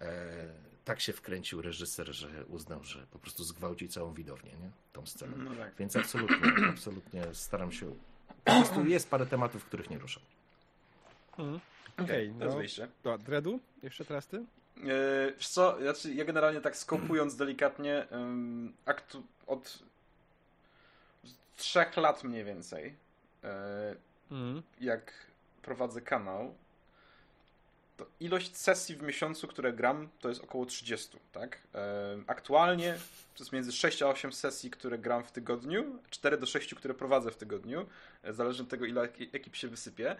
Speaker 3: e, tak się wkręcił reżyser, że uznał, że po prostu zgwałci całą widownię, nie? Tą scenę. No tak. Więc absolutnie, absolutnie staram się. Po prostu jest parę tematów, których nie ruszam.
Speaker 2: Mhm. Okej, okay, okay, no. To Dredu, jeszcze teraz ty?
Speaker 1: Yy, wiesz co, znaczy ja generalnie tak skopując delikatnie, aktu, od trzech lat mniej więcej, yy, mm. jak prowadzę kanał, to ilość sesji w miesiącu, które gram, to jest około 30, tak? Yy, aktualnie to jest między 6 a 8 sesji, które gram w tygodniu, 4 do 6, które prowadzę w tygodniu, zależy od tego, ile ekip się wysypie.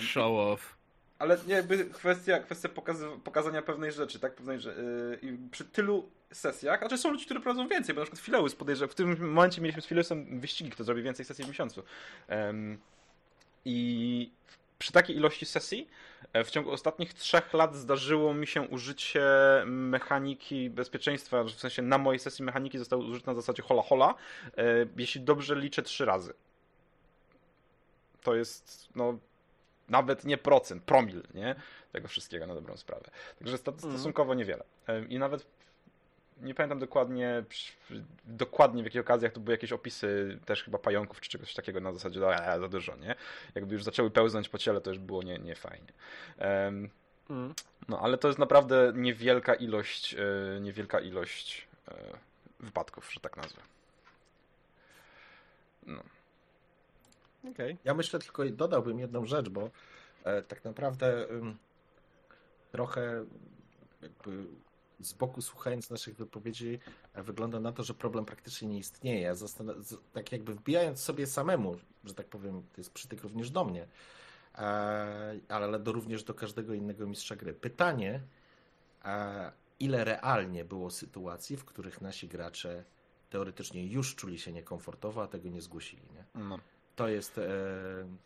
Speaker 2: Show off
Speaker 1: ale nie, jakby kwestia, kwestia pokaz- pokazania pewnej rzeczy, tak? Pewnej, że, yy, przy tylu sesjach, znaczy są ludzie, którzy prowadzą więcej, bo na przykład Fileus podejrzewa, w tym momencie mieliśmy z Fileusem wyścigi, kto zrobi więcej sesji w miesiącu. Um, I przy takiej ilości sesji e, w ciągu ostatnich trzech lat zdarzyło mi się użycie mechaniki bezpieczeństwa, w sensie na mojej sesji mechaniki zostały użyte na zasadzie hola hola, e, jeśli dobrze liczę trzy razy. To jest, no, nawet nie procent, promil, nie? Tego wszystkiego na dobrą sprawę. Także
Speaker 2: Mhm.
Speaker 1: stosunkowo niewiele. I nawet nie pamiętam dokładnie, dokładnie w jakich okazjach to były jakieś opisy też chyba pająków czy czegoś takiego na zasadzie, a, za dużo, nie? Jakby już zaczęły pełznąć po ciele, to już było nie, nie fajnie. Em,
Speaker 2: Mm.
Speaker 1: no, ale to jest naprawdę niewielka ilość, e, niewielka ilość e, wypadków, że tak nazwę. No.
Speaker 2: Okej.
Speaker 3: Ja myślę tylko, dodałbym jedną rzecz, bo e, tak naprawdę trochę jakby z boku słuchając naszych wypowiedzi e, wygląda na to, że problem praktycznie nie istnieje. Zastan- z- tak jakby wbijając sobie samemu, że tak powiem, to jest przytyk również do mnie, e, ale do, również do każdego innego mistrza gry. Pytanie, e, ile realnie było sytuacji, w których nasi gracze teoretycznie już czuli się niekomfortowo, a tego nie zgłosili, nie?
Speaker 1: No.
Speaker 3: To jest, e,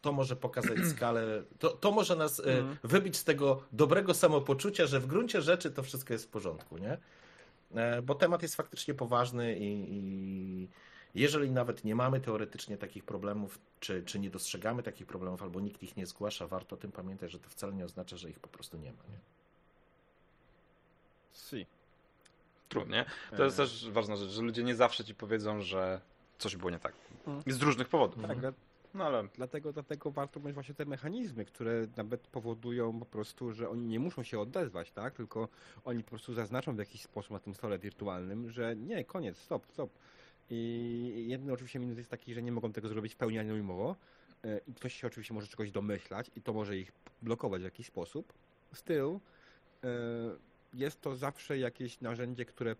Speaker 3: to może pokazać skalę, to, to może nas e,
Speaker 2: Mhm.
Speaker 3: wybić z tego dobrego samopoczucia, że w gruncie rzeczy to wszystko jest w porządku, nie? E, Bo temat jest faktycznie poważny i, i jeżeli nawet nie mamy teoretycznie takich problemów, czy, czy nie dostrzegamy takich problemów, albo nikt ich nie zgłasza, warto o tym pamiętać, że to wcale nie oznacza, że ich po prostu nie ma, nie?
Speaker 2: Si.
Speaker 1: Trudnie. To jest też ważna rzecz, że ludzie nie zawsze ci powiedzą, że coś było nie tak.
Speaker 2: Mhm.
Speaker 1: Z różnych powodów.
Speaker 2: Tak, dla-
Speaker 1: No ale
Speaker 2: dlatego, dlatego warto mieć właśnie te mechanizmy, które nawet powodują po prostu, że oni nie muszą się odezwać, tak? Tylko oni po prostu zaznaczą w jakiś sposób na tym stole wirtualnym, że nie, koniec, stop, stop. I jeden oczywiście minus jest taki, że nie mogą tego zrobić w pełni anonimowo e, i ktoś się oczywiście może czegoś domyślać i to może ich blokować w jakiś sposób. Styl jest to zawsze jakieś narzędzie, które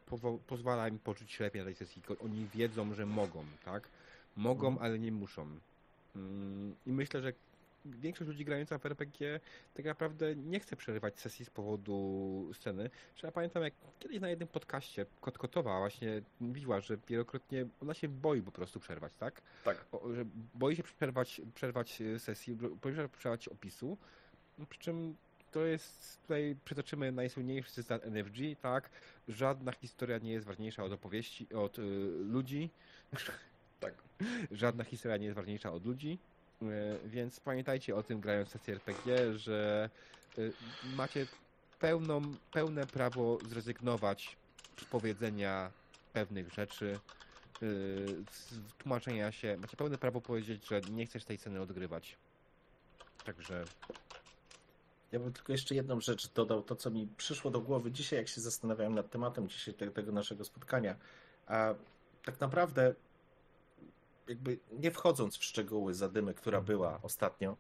Speaker 2: pozwala im poczuć się lepiej na tej sesji. Oni wiedzą, że mogą, tak? Mogą, ale nie muszą. Mm, I myślę, że większość ludzi grająca w RPG tak naprawdę nie chce przerywać sesji z powodu sceny. Że ja pamiętam, jak kiedyś na jednym podcaście Kotkotowa właśnie mówiła, że wielokrotnie ona się boi po prostu przerwać, tak?
Speaker 1: tak.
Speaker 2: O, że boi się przerwać, przerwać sesji, boi się przerwać opisu, przy czym to jest, tutaj przytoczymy najsłynniejszy cytat NFG, tak? Żadna historia nie jest ważniejsza od opowieści, od y, ludzi.
Speaker 1: Tak.
Speaker 2: Żadna historia nie jest ważniejsza od ludzi, y, więc pamiętajcie o tym grając sesję RPG, że y, macie pełną, pełne prawo zrezygnować z powiedzenia pewnych rzeczy, y, z tłumaczenia się. Macie pełne prawo powiedzieć, że nie chcesz tej sceny odgrywać. Także
Speaker 3: Ja bym tylko jeszcze jedną rzecz dodał, to co mi przyszło do głowy dzisiaj, jak się zastanawiałem nad tematem dzisiaj te, tego naszego spotkania. A tak naprawdę, jakby nie wchodząc w szczegóły zadymy, która była ostatnio,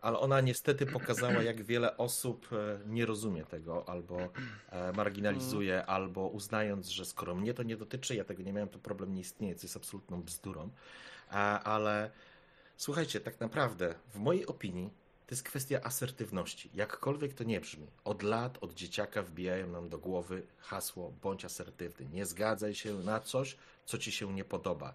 Speaker 3: ale ona niestety pokazała, jak wiele osób e, nie rozumie tego, albo e, marginalizuje, albo uznając, że skoro mnie to nie dotyczy, ja tego nie miałem, to problem nie istnieje, co jest absolutną bzdurą. Ale słuchajcie, tak naprawdę, w mojej opinii, to jest kwestia asertywności. Jakkolwiek to nie brzmi. Od lat, od dzieciaka wbijają nam do głowy hasło bądź asertywny. Nie zgadzaj się na coś, co ci się nie podoba.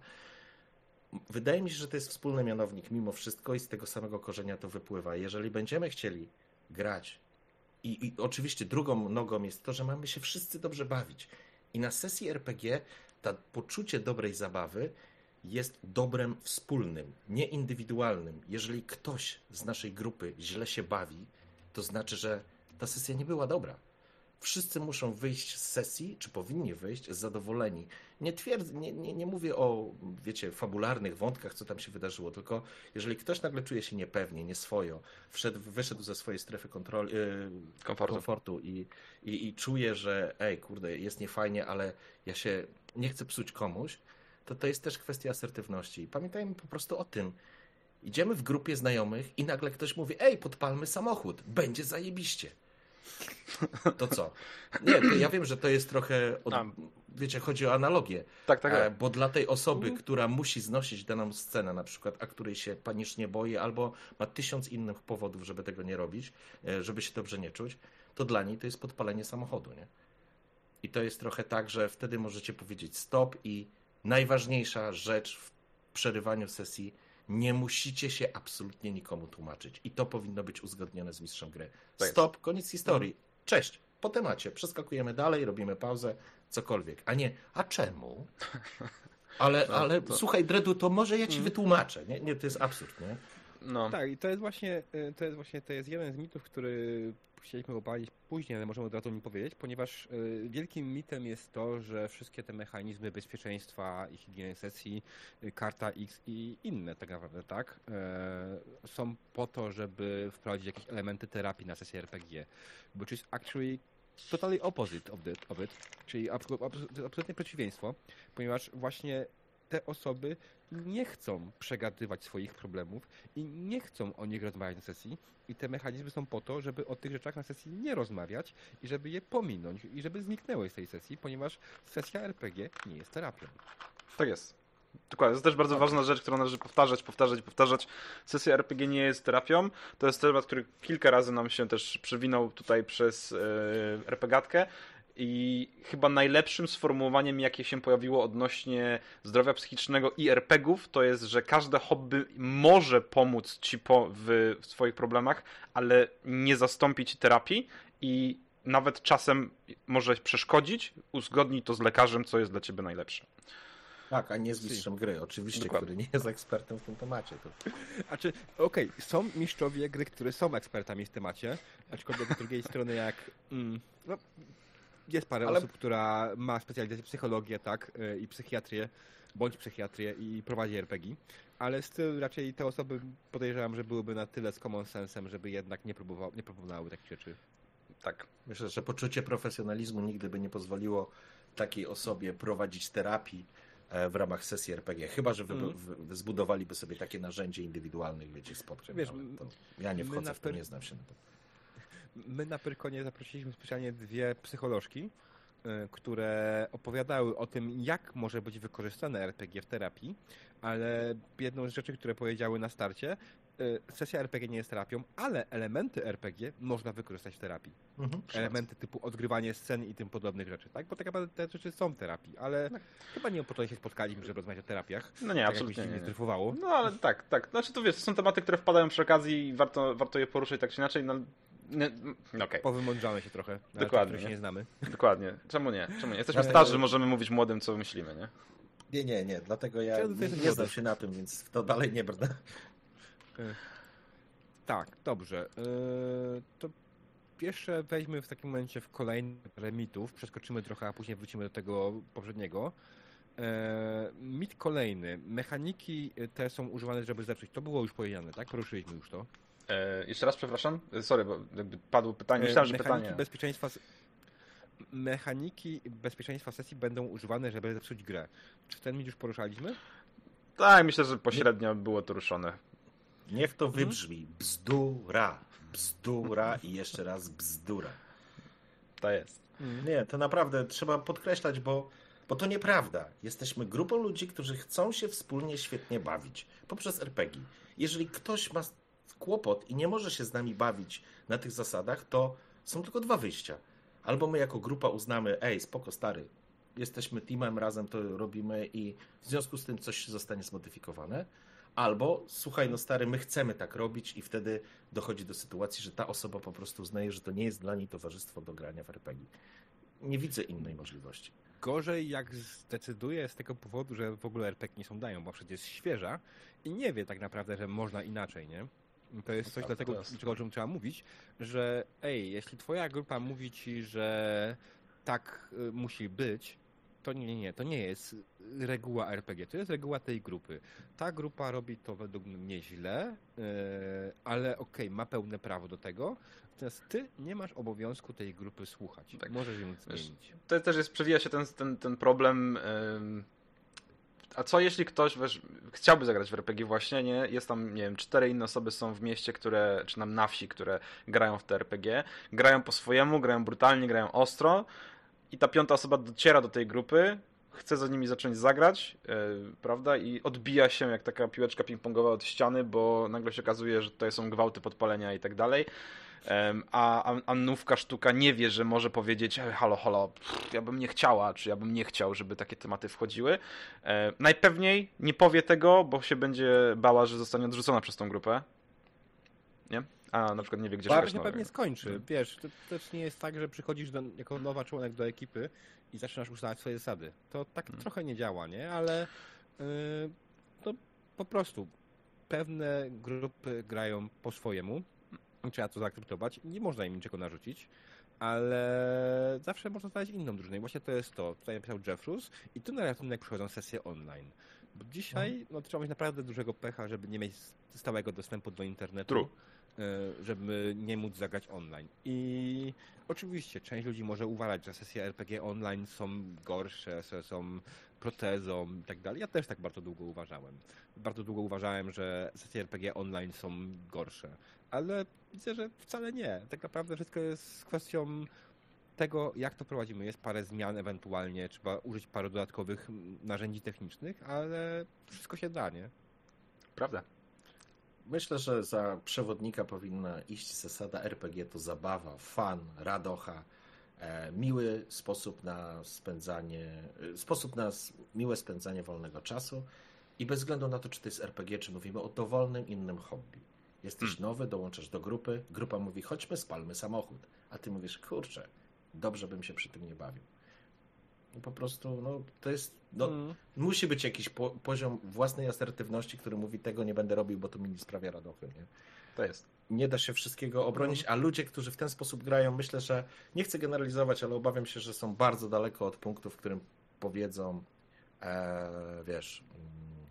Speaker 3: Wydaje mi się, że to jest wspólny mianownik mimo wszystko i z tego samego korzenia to wypływa. Jeżeli będziemy chcieli grać i, i oczywiście drugą nogą jest to, że mamy się wszyscy dobrze bawić. I na sesji RPG to poczucie dobrej zabawy jest dobrem wspólnym, nie indywidualnym. Jeżeli ktoś z naszej grupy źle się bawi, to znaczy, że ta sesja nie była dobra. Wszyscy muszą wyjść z sesji, czy powinni wyjść zadowoleni. Nie, twierdzę, nie, nie, nie mówię o, wiecie, fabularnych wątkach, co tam się wydarzyło, tylko jeżeli ktoś nagle czuje się niepewnie, nieswojo, wszedł, wyszedł ze swojej strefy kontroli, yy,
Speaker 1: Komfortu.
Speaker 3: komfortu i, i, i czuje, że ej, kurde, jest niefajnie, ale ja się nie chcę psuć komuś, to to jest też kwestia asertywności. Pamiętajmy po prostu o tym. Idziemy w grupie znajomych i nagle ktoś mówi, ej, podpalmy samochód, będzie zajebiście. To co? Nie, ja wiem, że to jest trochę, od, wiecie, chodzi o analogię,
Speaker 1: Tak, tak.
Speaker 3: e,
Speaker 1: tak.
Speaker 3: bo dla tej osoby, która musi znosić daną scenę na przykład, a której się panicznie boi, albo ma tysiąc innych powodów, żeby tego nie robić, e, żeby się dobrze nie czuć, to dla niej to jest podpalenie samochodu, nie? I to jest trochę tak, że wtedy możecie powiedzieć stop i najważniejsza rzecz w przerywaniu sesji, nie musicie się absolutnie nikomu tłumaczyć. I to powinno być uzgodnione z mistrzem gry.
Speaker 1: Tak.
Speaker 3: Stop, koniec historii. Cześć, po temacie. Przeskakujemy dalej, robimy pauzę, cokolwiek. A nie, a czemu? Ale,
Speaker 1: No,
Speaker 3: ale
Speaker 1: to-
Speaker 3: słuchaj, Dredu, to może ja ci
Speaker 2: Mm.
Speaker 3: wytłumaczę. Nie, nie, to jest absurd, nie?
Speaker 1: No.
Speaker 2: Tak, i to jest właśnie, y, to jest właśnie, to jest jeden z mitów, który chcieliśmy obalić później, ale możemy od razu mi powiedzieć, ponieważ y, wielkim mitem jest to, że wszystkie te mechanizmy bezpieczeństwa i higieny sesji, y, karta X i inne tak naprawdę, tak, są po to, żeby wprowadzić jakieś elementy terapii na sesję RPG, which is actually totally opposite of of it czyli abs- abs- absolutnie przeciwieństwo, ponieważ właśnie te osoby nie chcą przegadywać swoich problemów i nie chcą o nich rozmawiać na sesji i te mechanizmy są po to, żeby o tych rzeczach na sesji nie rozmawiać i żeby je pominąć i żeby zniknęły z tej sesji, ponieważ sesja RPG nie jest terapią.
Speaker 1: Tak jest. Dokładnie, to jest też bardzo ważna rzecz, którą należy powtarzać, powtarzać, powtarzać. Sesja RPG nie jest terapią. To jest temat, który kilka razy nam się też przewinął tutaj przez yy, RPGatkę. I chyba najlepszym sformułowaniem, jakie się pojawiło odnośnie zdrowia psychicznego i RPGów, to jest, że każde hobby może pomóc ci po, w, w swoich problemach, ale nie zastąpi ci terapii i nawet czasem może przeszkodzić. Uzgodnij to z lekarzem, co jest dla ciebie najlepsze.
Speaker 3: Tak, a nie z mistrzem gry, oczywiście,
Speaker 1: Dokładnie.
Speaker 3: który nie jest ekspertem w tym temacie. To...
Speaker 2: A czy, okej, są mistrzowie gry, którzy są ekspertami w temacie, aczkolwiek z drugiej strony jak, mm, no, jest parę
Speaker 3: Ale-
Speaker 2: osób, która ma specjalizację w psychologię, tak, y, i psychiatrię, bądź psychiatrię i prowadzi RPG, ale styl raczej te osoby podejrzewam, że byłyby na tyle z common sensem, żeby jednak nie, próbował, nie próbowały takich rzeczy.
Speaker 1: Tak.
Speaker 3: Myślę, że poczucie profesjonalizmu nigdy by nie pozwoliło takiej osobie prowadzić terapii e, w ramach sesji RPG. Chyba, że wy,
Speaker 2: Mhm.
Speaker 3: wy, zbudowaliby sobie takie narzędzie indywidualnych, wiecie, spotkań.
Speaker 2: Wiesz,
Speaker 3: to ja nie wchodzę w to,
Speaker 2: per-
Speaker 3: nie znam się na to.
Speaker 2: My na Pyrkonie zaprosiliśmy specjalnie dwie psycholożki, y, które opowiadały o tym, jak może być wykorzystane RPG w terapii, ale jedną z rzeczy, które powiedziały na starcie, y, sesja RPG nie jest terapią, ale elementy RPG można wykorzystać w terapii.
Speaker 3: Mhm.
Speaker 2: Elementy typu odgrywanie scen i tym podobnych rzeczy, tak? Bo tak naprawdę te rzeczy są w terapii, ale chyba nie po to się spotkaliśmy, żeby rozmawiać o terapiach.
Speaker 1: No nie,
Speaker 2: tak
Speaker 1: absolutnie nie
Speaker 2: nie. zdryfowało.
Speaker 1: No ale tak, tak. Znaczy to wiesz, to są tematy, które wpadają przy okazji i warto, warto je poruszyć tak czy inaczej. No, no okej,
Speaker 2: Powymądrzamy się trochę. na
Speaker 1: Dokładnie,
Speaker 2: których się
Speaker 1: nie?
Speaker 2: znamy.
Speaker 1: dokładnie. Czemu nie? Czemu nie? Jesteśmy
Speaker 3: Ale-
Speaker 1: starzy, możemy mówić młodym, co myślimy, nie?
Speaker 3: Nie, nie, nie, dlatego ja nie, nie znam się na tym, więc w to dalej nie brnę.
Speaker 2: Tak, dobrze. Yy, to pierwsze weźmy w takim momencie w kolejny parę mitów, przeskoczymy trochę, a później wrócimy do tego poprzedniego. Mit kolejny. Mechaniki te są używane, żeby zepsuć. To było już powiedziane, tak? Poruszyliśmy już to.
Speaker 1: E, jeszcze raz przepraszam. E, Sorry, bo jakby padło pytanie.
Speaker 2: Yy,
Speaker 1: Myślałem, że
Speaker 2: mechaniki
Speaker 1: pytanie.
Speaker 2: bezpieczeństwa... Mechaniki bezpieczeństwa sesji będą używane, żeby zepsuć grę. Czy ten mit już poruszaliśmy?
Speaker 1: Tak, myślę, że pośrednio było to ruszone.
Speaker 3: Niech to wybrzmi. Bzdura. Bzdura i jeszcze raz bzdura.
Speaker 1: To jest.
Speaker 3: Nie, to naprawdę trzeba podkreślać, bo, bo to nieprawda. Jesteśmy grupą ludzi, którzy chcą się wspólnie świetnie bawić poprzez RPG. Jeżeli ktoś ma kłopot i nie może się z nami bawić na tych zasadach, to są tylko dwa wyjścia. Albo my jako grupa uznamy, ej, spoko stary, jesteśmy teamem, razem to robimy i w związku z tym coś zostanie zmodyfikowane. Albo, słuchaj, no stary, my chcemy tak robić i wtedy dochodzi do sytuacji, że ta osoba po prostu uznaje, że to nie jest dla niej towarzystwo do grania w RPG. Nie widzę innej możliwości.
Speaker 2: Gorzej jak zdecyduje z tego powodu, że w ogóle RPG nie są dają, bo przecież jest świeża i nie wie tak naprawdę, że można inaczej, nie? To jest coś
Speaker 1: Tak,
Speaker 2: dlatego, czego o czym trzeba mówić, że ej, jeśli twoja grupa mówi ci, że tak y, musi być, to nie, nie, nie, to nie jest reguła RPG, to jest reguła tej grupy. Ta grupa robi to według mnie źle, yy, ale okej, ma pełne prawo do tego, natomiast ty nie masz obowiązku tej grupy słuchać.
Speaker 1: Tak.
Speaker 2: Możesz ją zmienić.
Speaker 1: To też jest, przewija się ten, ten, ten problem. ym, A co jeśli ktoś wiesz, chciałby zagrać w RPG właśnie, nie? Jest tam, nie wiem, cztery inne osoby są w mieście, które, czy nam na wsi, które grają w te RPG. Grają po swojemu, grają brutalnie, grają ostro i ta piąta osoba dociera do tej grupy, chce za nimi zacząć zagrać, yy, prawda? I odbija się jak taka piłeczka ping-pongowa od ściany, bo nagle się okazuje, że tutaj są gwałty, podpalenia i tak dalej. A Annówka sztuka nie wie, że może powiedzieć "Ej, halo, halo, pff, ja bym nie chciała, czy ja bym nie chciał, żeby takie tematy wchodziły. E, najpewniej nie powie tego, bo się będzie bała, że zostanie odrzucona przez tą grupę. Nie? A na przykład nie wie, gdzie
Speaker 2: Bardzo
Speaker 1: szukać
Speaker 2: pewnie skończy.
Speaker 1: Mhm.
Speaker 2: Wiesz, to też nie jest tak, że przychodzisz do, jako nowa członek do ekipy i zaczynasz ustalać swoje zasady. To tak
Speaker 1: Mhm.
Speaker 2: trochę nie działa, nie? Ale yy, to po prostu pewne grupy grają po swojemu. Trzeba to zaakceptować. Nie można im niczego narzucić ale zawsze można znaleźć inną drużynę. I właśnie to jest to. Tutaj napisał Jeffrus i tu na ratunek przychodzą sesje online. Bo dzisiaj no, trzeba mieć naprawdę dużego pecha, żeby nie mieć stałego dostępu do internetu.
Speaker 1: True.
Speaker 2: E, żeby nie móc zagrać online. I oczywiście część ludzi może uważać, że sesje RPG online są gorsze, są protezą i tak dalej. Ja też tak bardzo długo uważałem. Bardzo długo uważałem, że sesje RPG online są gorsze. Ale widzę, że wcale nie. Tak naprawdę wszystko jest kwestią tego, jak to prowadzimy. Jest parę zmian ewentualnie, trzeba użyć paru dodatkowych narzędzi technicznych, ale wszystko się da, nie?
Speaker 1: Prawda.
Speaker 3: Myślę, że za przewodnika powinna iść zasada RPG to zabawa, fan, radocha, miły sposób na spędzanie, e, sposób na miłe spędzanie wolnego czasu i bez względu na to, czy to jest RPG, czy mówimy o dowolnym innym hobby. Jesteś hmm. nowy, dołączasz do grupy, grupa mówi chodźmy, spalmy samochód, a ty mówisz kurczę, dobrze bym się przy tym nie bawił. I po prostu, no, to jest, no, mm. musi być jakiś po, poziom własnej asertywności, który mówi, tego nie będę robił, bo to mi nie sprawia radochy, nie?
Speaker 1: To jest.
Speaker 3: Nie da się wszystkiego obronić, a ludzie, którzy w ten sposób grają, myślę, że, nie chcę generalizować, ale obawiam się, że są bardzo daleko od punktu, w którym powiedzą, e, wiesz, mm,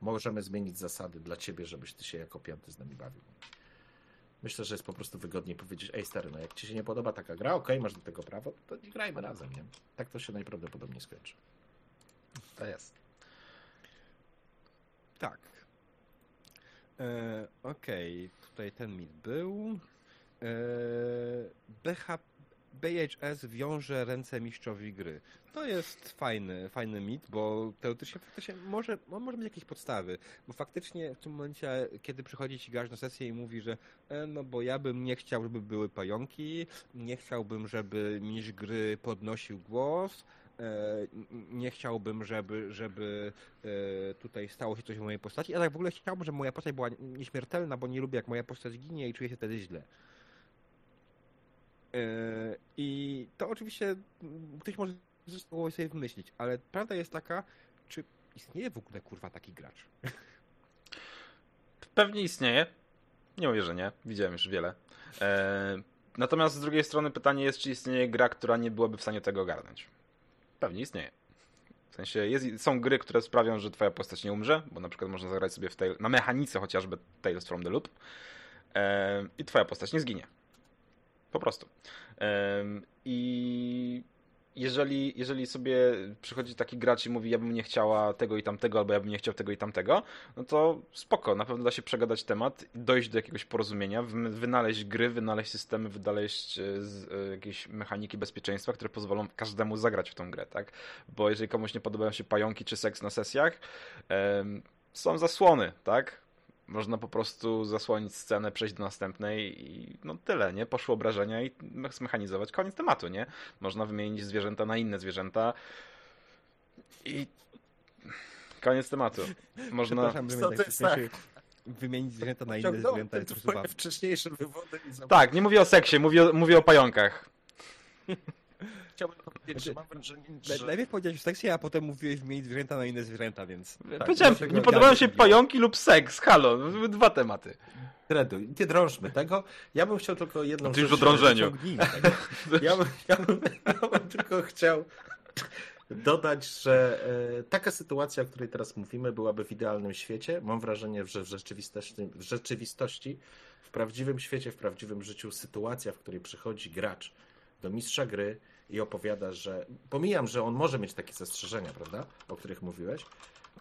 Speaker 3: możemy zmienić zasady dla ciebie, żebyś ty się jako piąty z nami bawił. Myślę, że jest po prostu wygodniej powiedzieć, ej stary, no jak ci się nie podoba taka gra, okej, okay, masz do tego prawo, to nie grajmy razem, nie? Tak to się najprawdopodobniej skończy.
Speaker 1: To jest.
Speaker 2: Tak. E, Okej, okay. tutaj ten mit był. E, BH, BHS wiąże ręce mistrzowi gry. To jest fajny, fajny mit, bo teoretycznie faktycznie może, może mieć jakieś podstawy, bo faktycznie w tym momencie, kiedy przychodzi ci grać na sesję i mówi, że e, no bo ja bym nie chciał, żeby były pająki, nie chciałbym, żeby mistrz gry podnosił głos, nie chciałbym, żeby, żeby e, tutaj stało się coś w mojej postaci. Ja tak w ogóle chciałbym, żeby moja postać była nieśmiertelna, bo nie lubię, jak moja postać ginie i czuję się wtedy źle. I to oczywiście ktoś może mogło sobie wymyślić, ale prawda jest taka, czy istnieje w ogóle kurwa taki gracz?
Speaker 1: Pewnie istnieje. Nie mówię, że nie. Widziałem już wiele. E, natomiast z drugiej strony pytanie jest, czy istnieje gra, która nie byłaby w stanie tego ogarnąć. Pewnie istnieje. W sensie jest, są gry, które sprawią, że twoja postać nie umrze, bo na przykład można zagrać sobie w tej, na mechanice chociażby Tales from the Loop e, i twoja postać nie zginie. Po prostu. E, I jeżeli, jeżeli sobie przychodzi taki gracz i mówi, ja bym nie chciała tego i tamtego, albo ja bym nie chciał tego i tamtego, no to spoko, na pewno da się przegadać temat, dojść do jakiegoś porozumienia, wynaleźć gry, wynaleźć systemy, wynaleźć e, e, jakieś mechaniki bezpieczeństwa, które pozwolą każdemu zagrać w tą grę, tak? Bo jeżeli komuś nie podobają się pająki czy seks na sesjach, są zasłony, tak? Można po prostu zasłonić scenę, przejść do następnej i no tyle, nie? Poszło obrażenia i zmechanizować. Koniec tematu, nie? Można wymienić zwierzęta na inne zwierzęta i koniec tematu. Można...
Speaker 2: Jest tak? Wymienić zwierzęta na inne zwierzęta
Speaker 3: jest wcześniejsze wywody.
Speaker 1: Tak, nie mówię o seksie, mówię, mówię o pająkach.
Speaker 3: Chciałbym powiedzieć, że mam wrażenie, że...
Speaker 2: Najpierw powiedziałeś seksie, a potem mówiłeś wymienić zwierzęta na inne zwierzęta, więc...
Speaker 1: Tak, Powiedziałem, nie podobają się pająki lub seks, halo, były dwa tematy.
Speaker 3: Kredu, nie drążmy tego. Ja bym chciał tylko jedną
Speaker 1: Ty już o drążeniu.
Speaker 3: Ja bym, ja, bym, ja bym tylko chciał dodać, że e, taka sytuacja, o której teraz mówimy, byłaby w idealnym świecie. Mam wrażenie, że w rzeczywistości, w rzeczywistości, w prawdziwym świecie, w prawdziwym życiu, sytuacja, w której przychodzi gracz do mistrza gry i opowiada, że. Pomijam, że on może mieć takie zastrzeżenia, prawda? O których mówiłeś.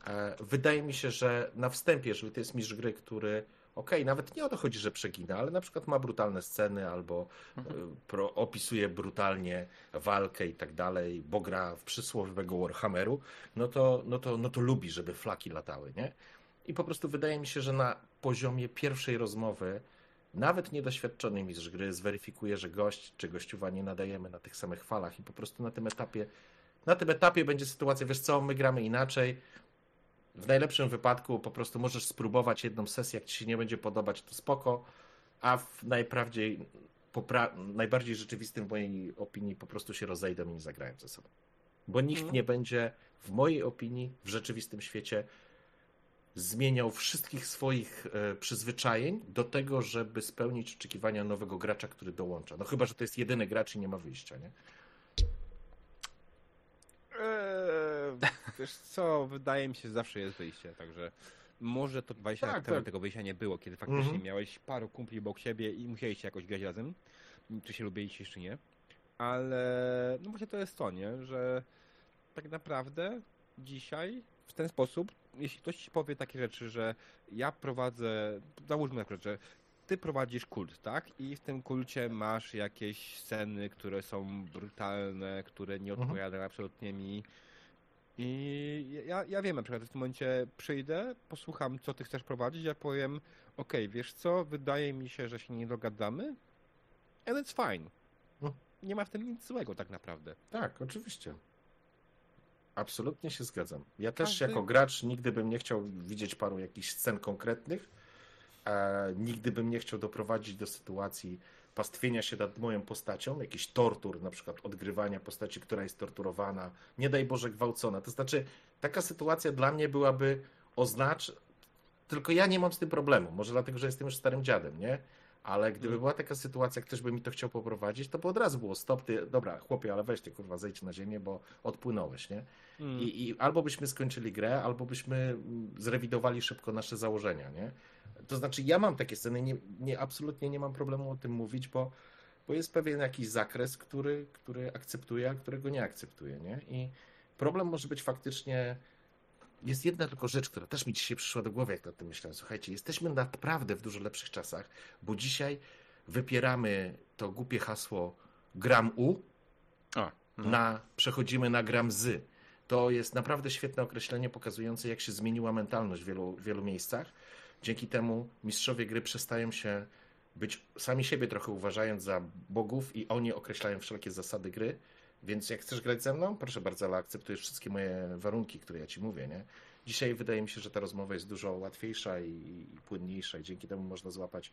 Speaker 3: E, wydaje mi się, że na wstępie, jeżeli to jest mistrz gry, który okej, okay, nawet nie o to chodzi, że przegina, ale na przykład ma brutalne sceny albo mhm. pro, opisuje brutalnie walkę i tak dalej, bo gra w przysłowiowego Warhammeru, no to, no, to, no to lubi, żeby flaki latały, nie? I po prostu wydaje mi się, że na poziomie pierwszej rozmowy nawet niedoświadczony mistrz gry zweryfikuje, że gość czy gościuwa nie nadajemy na tych samych falach i po prostu na tym etapie na tym etapie będzie sytuacja, wiesz co, my gramy inaczej. W najlepszym wypadku po prostu możesz spróbować jedną sesję, jak ci się nie będzie podobać, to spoko, a w najprawdziej, najbardziej rzeczywistym w mojej opinii po prostu się rozejdą i nie zagrają ze sobą. Bo nikt mhm. nie będzie, w mojej opinii, w rzeczywistym świecie zmieniał wszystkich swoich e, przyzwyczajeń do tego, żeby spełnić oczekiwania nowego gracza, który dołącza. No chyba, że to jest jedyny gracz i nie ma wyjścia, nie?
Speaker 2: Eee, wiesz co, wydaje mi się, że zawsze jest wyjście, także może to 20
Speaker 3: Tak,
Speaker 2: lat temu
Speaker 3: tak.
Speaker 2: tego wyjścia nie było, kiedy faktycznie
Speaker 3: Mhm.
Speaker 2: miałeś paru kumpli obok siebie i musieliście jakoś grać razem, czy się lubiliście, czy nie, ale no właśnie to jest to, nie, że tak naprawdę dzisiaj w ten sposób, jeśli ktoś ci powie takie rzeczy, że ja prowadzę, załóżmy na przykład, że ty prowadzisz kult, tak? I w tym kulcie masz jakieś sceny, które są brutalne, które nie
Speaker 3: Mhm.
Speaker 2: odpowiadają absolutnie mi. I ja, ja wiem na przykład, że w tym momencie przyjdę, posłucham, co ty chcesz prowadzić, ja powiem, okej, wiesz co, wydaje mi się, że się nie dogadamy, and it's fine.
Speaker 3: Mhm.
Speaker 2: Nie ma w tym nic złego tak naprawdę.
Speaker 3: Tak, oczywiście. Absolutnie się zgadzam. Ja też
Speaker 2: Każdy-
Speaker 3: jako gracz nigdy bym nie chciał widzieć paru jakichś scen konkretnych. E, nigdy bym nie chciał doprowadzić do sytuacji pastwienia się nad moją postacią, jakiś tortur, na przykład odgrywania postaci, która jest torturowana, nie daj Boże gwałcona. To znaczy, taka sytuacja dla mnie byłaby oznacz, tylko ja nie mam z tym problemu. Może dlatego, że jestem już starym dziadem, nie? Ale gdyby była taka sytuacja, ktoś by mi to chciał poprowadzić, to by od razu było stop, ty, dobra, chłopie, ale weź ty, kurwa, zejdź na ziemię, bo odpłynąłeś, nie?
Speaker 2: Mm.
Speaker 3: I, I albo byśmy skończyli grę, albo byśmy zrewidowali szybko nasze założenia, nie? To znaczy, ja mam takie sceny, nie, nie, absolutnie nie mam problemu o tym mówić, bo, bo jest pewien jakiś zakres, który, który akceptuję, a którego nie akceptuję, nie? I problem może być faktycznie. Jest jedna tylko rzecz, która też mi dzisiaj przyszła do głowy, jak nad tym myślałem. Słuchajcie, jesteśmy naprawdę w dużo lepszych czasach, bo dzisiaj wypieramy to głupie hasło gram U,
Speaker 1: O, no.
Speaker 3: na, przechodzimy na gram z. To jest naprawdę świetne określenie pokazujące, jak się zmieniła mentalność w wielu, w wielu miejscach. Dzięki temu mistrzowie gry przestają się być sami siebie trochę uważając za bogów i oni określają wszelkie zasady gry. Więc jak chcesz grać ze mną, proszę bardzo, ale akceptujesz wszystkie moje warunki, które ja ci mówię, nie? Dzisiaj wydaje mi się, że ta rozmowa jest dużo łatwiejsza i, i płynniejsza i dzięki temu można złapać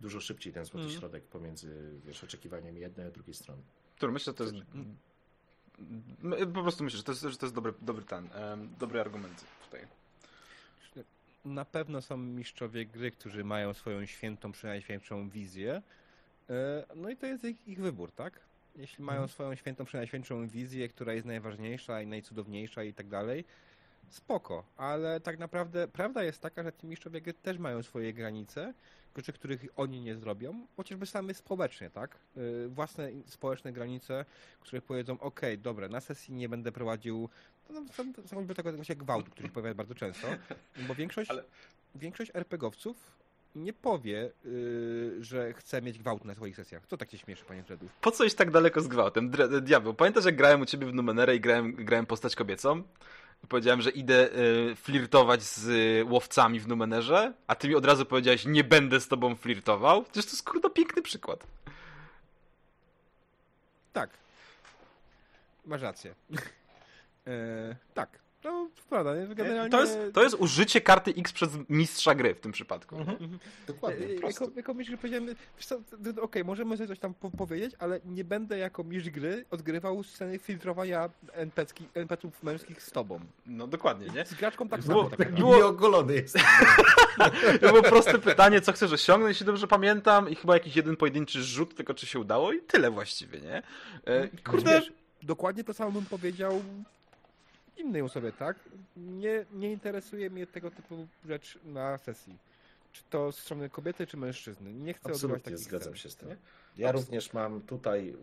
Speaker 3: dużo szybciej ten złoty
Speaker 2: Mm.
Speaker 3: środek pomiędzy wiesz, oczekiwaniami jednej a drugiej strony.
Speaker 1: Który myślę, że to jest. Po prostu myślę, że to jest, że to jest dobry, dobry ten, dobry argument tutaj.
Speaker 2: Na pewno są mistrzowie gry, którzy mają swoją świętą, przynajświętszą wizję. E, No i to jest ich, ich wybór, tak? Jeśli mają
Speaker 3: Mhm.
Speaker 2: swoją świętą, przynajświętszą wizję, która jest najważniejsza i najcudowniejsza i tak dalej, spoko. Ale tak naprawdę prawda jest taka, że ci mistrzowie gry też mają swoje granice, rzeczy, których oni nie zrobią, chociażby same społecznie, tak? E, Własne społeczne granice, które powiedzą, ok, dobra, na sesji nie będę prowadził no, są, są choćby tego właśnie gwałtu, który się pojawia bardzo często, bo większość,
Speaker 1: Ale-
Speaker 2: większość RPGowców nie powie, yy, że chce mieć gwałt na swoich sesjach. Co tak się śmieszy, panie Dredu?
Speaker 1: Po co iść tak daleko z gwałtem? Dre- Diabeł, pamiętasz jak grałem u ciebie w Numenerę i grałem, grałem postać kobiecą? Powiedziałem, że idę y, flirtować z y, łowcami w Numenerze, a ty mi od razu powiedziałeś, nie będę z tobą flirtował? Przecież to jest kurde piękny przykład.
Speaker 2: Tak. Masz rację. e, tak. No, prawda, nie? generalnie...
Speaker 1: To jest, to jest użycie karty X przez mistrza gry w tym przypadku.
Speaker 3: Dokładnie,
Speaker 2: E. Jako, jako mistrz gry powiedziałem, to- to okej, możemy sobie coś tam po powiedzieć, ale nie będę jako mistrz gry odgrywał sceny filtrowania NPC-ów męskich z tobą.
Speaker 1: No dokładnie, nie?
Speaker 2: Z graczką tak
Speaker 1: Było-
Speaker 2: samo. Tak naprawdę.
Speaker 1: było-
Speaker 3: Nieogolony jest.
Speaker 1: To było proste pytanie, co chcesz osiągnąć, jeśli dobrze pamiętam, i chyba jakiś jeden pojedynczy rzut, tylko czy się udało i tyle właściwie, nie? E, Kurde,
Speaker 2: Wiesz, dokładnie to samo bym powiedział innej osobie, tak? Nie, nie interesuje mnie tego typu rzecz na sesji. Czy to z strony kobiety, czy mężczyzny. Nie chcę
Speaker 3: Absolutnie
Speaker 2: takich
Speaker 3: zgadzam
Speaker 2: scen,
Speaker 3: się z tym.
Speaker 2: nie?
Speaker 3: Ja również mam tutaj,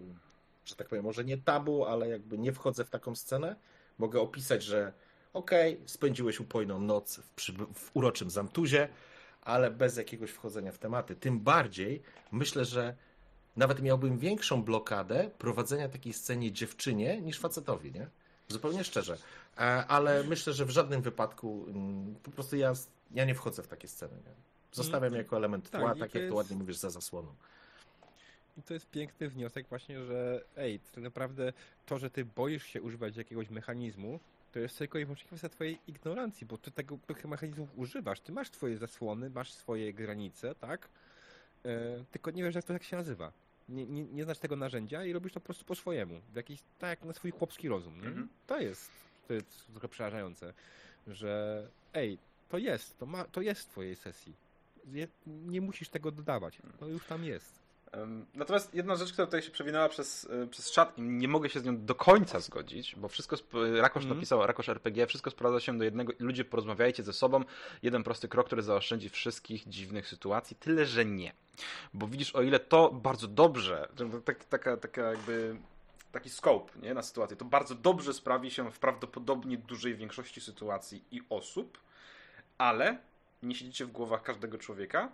Speaker 3: że tak powiem, może nie tabu, ale jakby nie wchodzę w taką scenę. Mogę opisać, że okej, spędziłeś upojną noc w, przyby- w uroczym Zamtuzie, ale bez jakiegoś wchodzenia w tematy. Tym bardziej myślę, że nawet miałbym większą blokadę prowadzenia takiej scenie dziewczynie niż facetowi, nie? Zupełnie szczerze. E, Ale myślę, że w żadnym wypadku mm, po prostu ja, ja nie wchodzę w takie sceny. Nie? Zostawiam jako element
Speaker 2: Tak,
Speaker 3: tła, tak
Speaker 2: to
Speaker 3: jak to
Speaker 2: jest-
Speaker 3: ładnie mówisz, za zasłoną.
Speaker 2: I to jest piękny wniosek właśnie, że ej, tak naprawdę to, że ty boisz się używać jakiegoś mechanizmu, to jest tylko i wyłącznie kwestia twojej ignorancji, bo ty tego, tych mechanizmów używasz. Ty masz swoje zasłony, masz swoje granice, tak? E, tylko nie wiesz, jak to tak się nazywa. Nie, nie, nie znasz tego narzędzia i robisz to po prostu po swojemu. W jakiś, tak jak na swój chłopski rozum. Nie?
Speaker 1: Mhm.
Speaker 2: To jest, to jest trochę przerażające, że ej, to jest, to, ma, to jest w twojej sesji. Je, nie musisz tego dodawać, to już tam jest.
Speaker 1: Natomiast jedna rzecz, która tutaj się przewinęła przez, e, przez czat i nie mogę się z nią do końca zgodzić, bo wszystko, Rakosz mm. napisał, Rakosz RPG, wszystko sprowadza się do jednego, ludzie porozmawiajcie ze sobą, jeden prosty krok, który zaoszczędzi wszystkich dziwnych sytuacji, tyle, że nie. Bo widzisz, o ile to bardzo dobrze, tak, taka, taka jakby taki scope nie, na sytuację, to bardzo dobrze sprawi się w prawdopodobnie dużej większości sytuacji i osób, ale nie siedzicie w głowach każdego człowieka,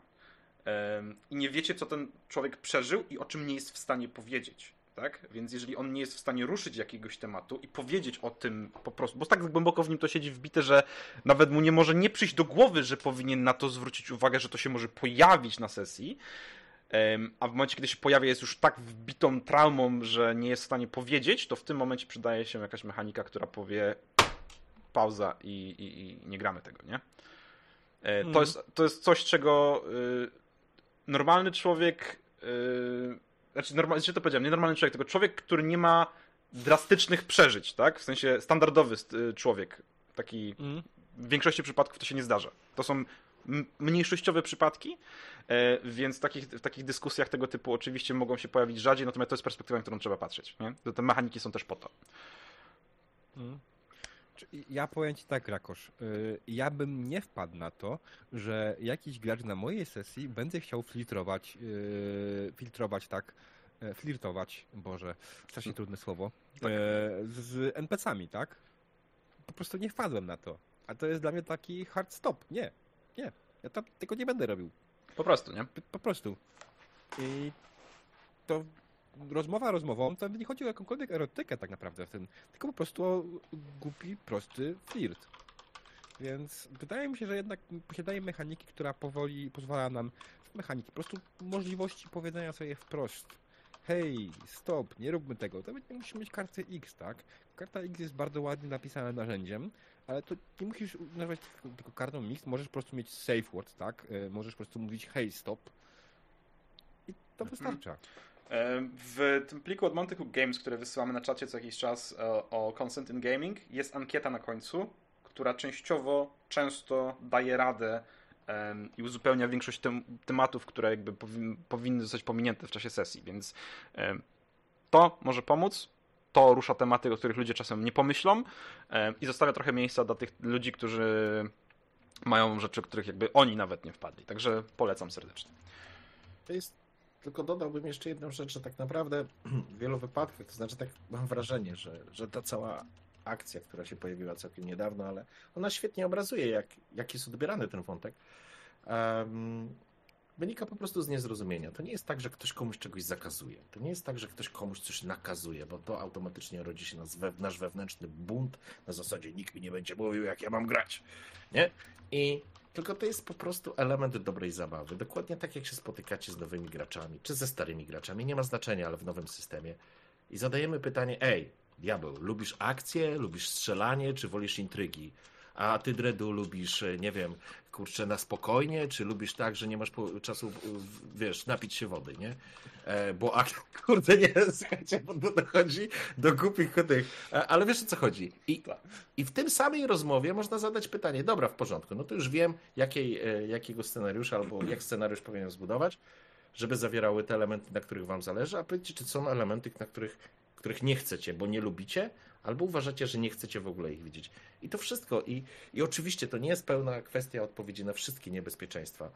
Speaker 1: i nie wiecie, co ten człowiek przeżył i o czym nie jest w stanie powiedzieć. Tak? Więc jeżeli on nie jest w stanie ruszyć jakiegoś tematu i powiedzieć o tym po prostu, bo tak głęboko w nim to siedzi wbite, że nawet mu nie może nie przyjść do głowy, że powinien na to zwrócić uwagę, że to się może pojawić na sesji, a w momencie, kiedy się pojawia, jest już tak wbitą traumą, że nie jest w stanie powiedzieć, to w tym momencie przydaje się jakaś mechanika, która powie pauza i, i, i nie gramy tego, nie? E, to, mm. jest, to jest coś, czego y, normalny człowiek, yy, znaczy, normal, znaczy to powiedziałem, nie normalny człowiek, tylko człowiek, który nie ma drastycznych przeżyć, tak? W sensie standardowy y, człowiek, taki mm. w większości przypadków to się nie zdarza. To są mniejszościowe przypadki, e, więc w takich, w takich dyskusjach tego typu oczywiście mogą się pojawić rzadziej, natomiast to jest perspektywa, na którą trzeba patrzeć. Nie? Te mechaniki są też po to.
Speaker 2: Mm. Ja powiem Ci tak, Rakosz. Y, ja bym nie wpadł na to, że jakiś gracz na mojej sesji będzie chciał filtrować, y, filtrować tak, e, flirtować, Boże, strasznie trudne słowo, tak. z NPC-ami, tak? Po prostu nie wpadłem na to. A to jest dla mnie taki hard stop. Nie, nie. Ja tam tego nie będę robił.
Speaker 1: Po prostu, nie?
Speaker 2: Po prostu. I to rozmowa rozmową, to nie chodzi o jakąkolwiek erotykę tak naprawdę w tym, tylko po prostu o głupi, prosty flirt. Więc wydaje mi się, że jednak posiadanie mechaniki, która powoli pozwala nam, mechaniki, po prostu możliwości powiedzenia sobie wprost. Hej, stop, nie róbmy tego. To nie musimy mieć karty X, tak? Karta X jest bardzo ładnie napisana narzędziem, ale to nie musisz używać tylko kartą mix, możesz po prostu mieć safe word, tak? E, możesz po prostu mówić hej, stop. I to mhm. wystarcza.
Speaker 1: W tym pliku od Monty Hook Games, które wysyłamy na czacie co jakiś czas e, o consent in gaming, jest ankieta na końcu, która częściowo, często daje radę i uzupełnia większość tem tematów, które jakby powinny zostać pominięte w czasie sesji, więc to może pomóc. To rusza tematy, o których ludzie czasem nie pomyślą i zostawia trochę miejsca dla tych ludzi, którzy mają rzeczy, których jakby oni nawet nie wpadli. Także polecam serdecznie.
Speaker 3: To jest tylko dodałbym jeszcze jedną rzecz, że tak naprawdę w wielu wypadkach, to znaczy tak mam wrażenie, że, że ta cała akcja, która się pojawiła całkiem niedawno, ale ona świetnie obrazuje, jak, jak jest odbierany ten wątek, um, wynika po prostu z niezrozumienia. To nie jest tak, że ktoś komuś czegoś zakazuje. To nie jest tak, że ktoś komuś coś nakazuje, bo to automatycznie rodzi się nasz, nasz wewnętrzny bunt na zasadzie nikt mi nie będzie mówił, jak ja mam grać. Nie? I tylko to jest po prostu element dobrej zabawy. Dokładnie tak, jak się spotykacie z nowymi graczami, czy ze starymi graczami, nie ma znaczenia, ale w nowym systemie. I zadajemy pytanie, ej, diabeł, lubisz akcję, lubisz strzelanie, czy wolisz intrygi? A ty, Dredu, lubisz, nie wiem, kurczę, na spokojnie, czy lubisz tak, że nie masz czasu, wiesz, napić się wody, nie? E, bo, a, kurde, nie, słuchajcie, bo to dochodzi do głupich tych, e, ale wiesz o co chodzi. I, I w tym samej rozmowie można zadać pytanie, dobra, w porządku, no to już wiem, jakiej, e, jakiego scenariusza albo jak scenariusz powinien zbudować, żeby zawierały te elementy, na których wam zależy, a powiedzcie, czy są elementy, na których, których nie chcecie, bo nie lubicie, albo uważacie, że nie chcecie w ogóle ich widzieć. I to wszystko. I, i oczywiście to nie jest pełna kwestia odpowiedzi na wszystkie niebezpieczeństwa,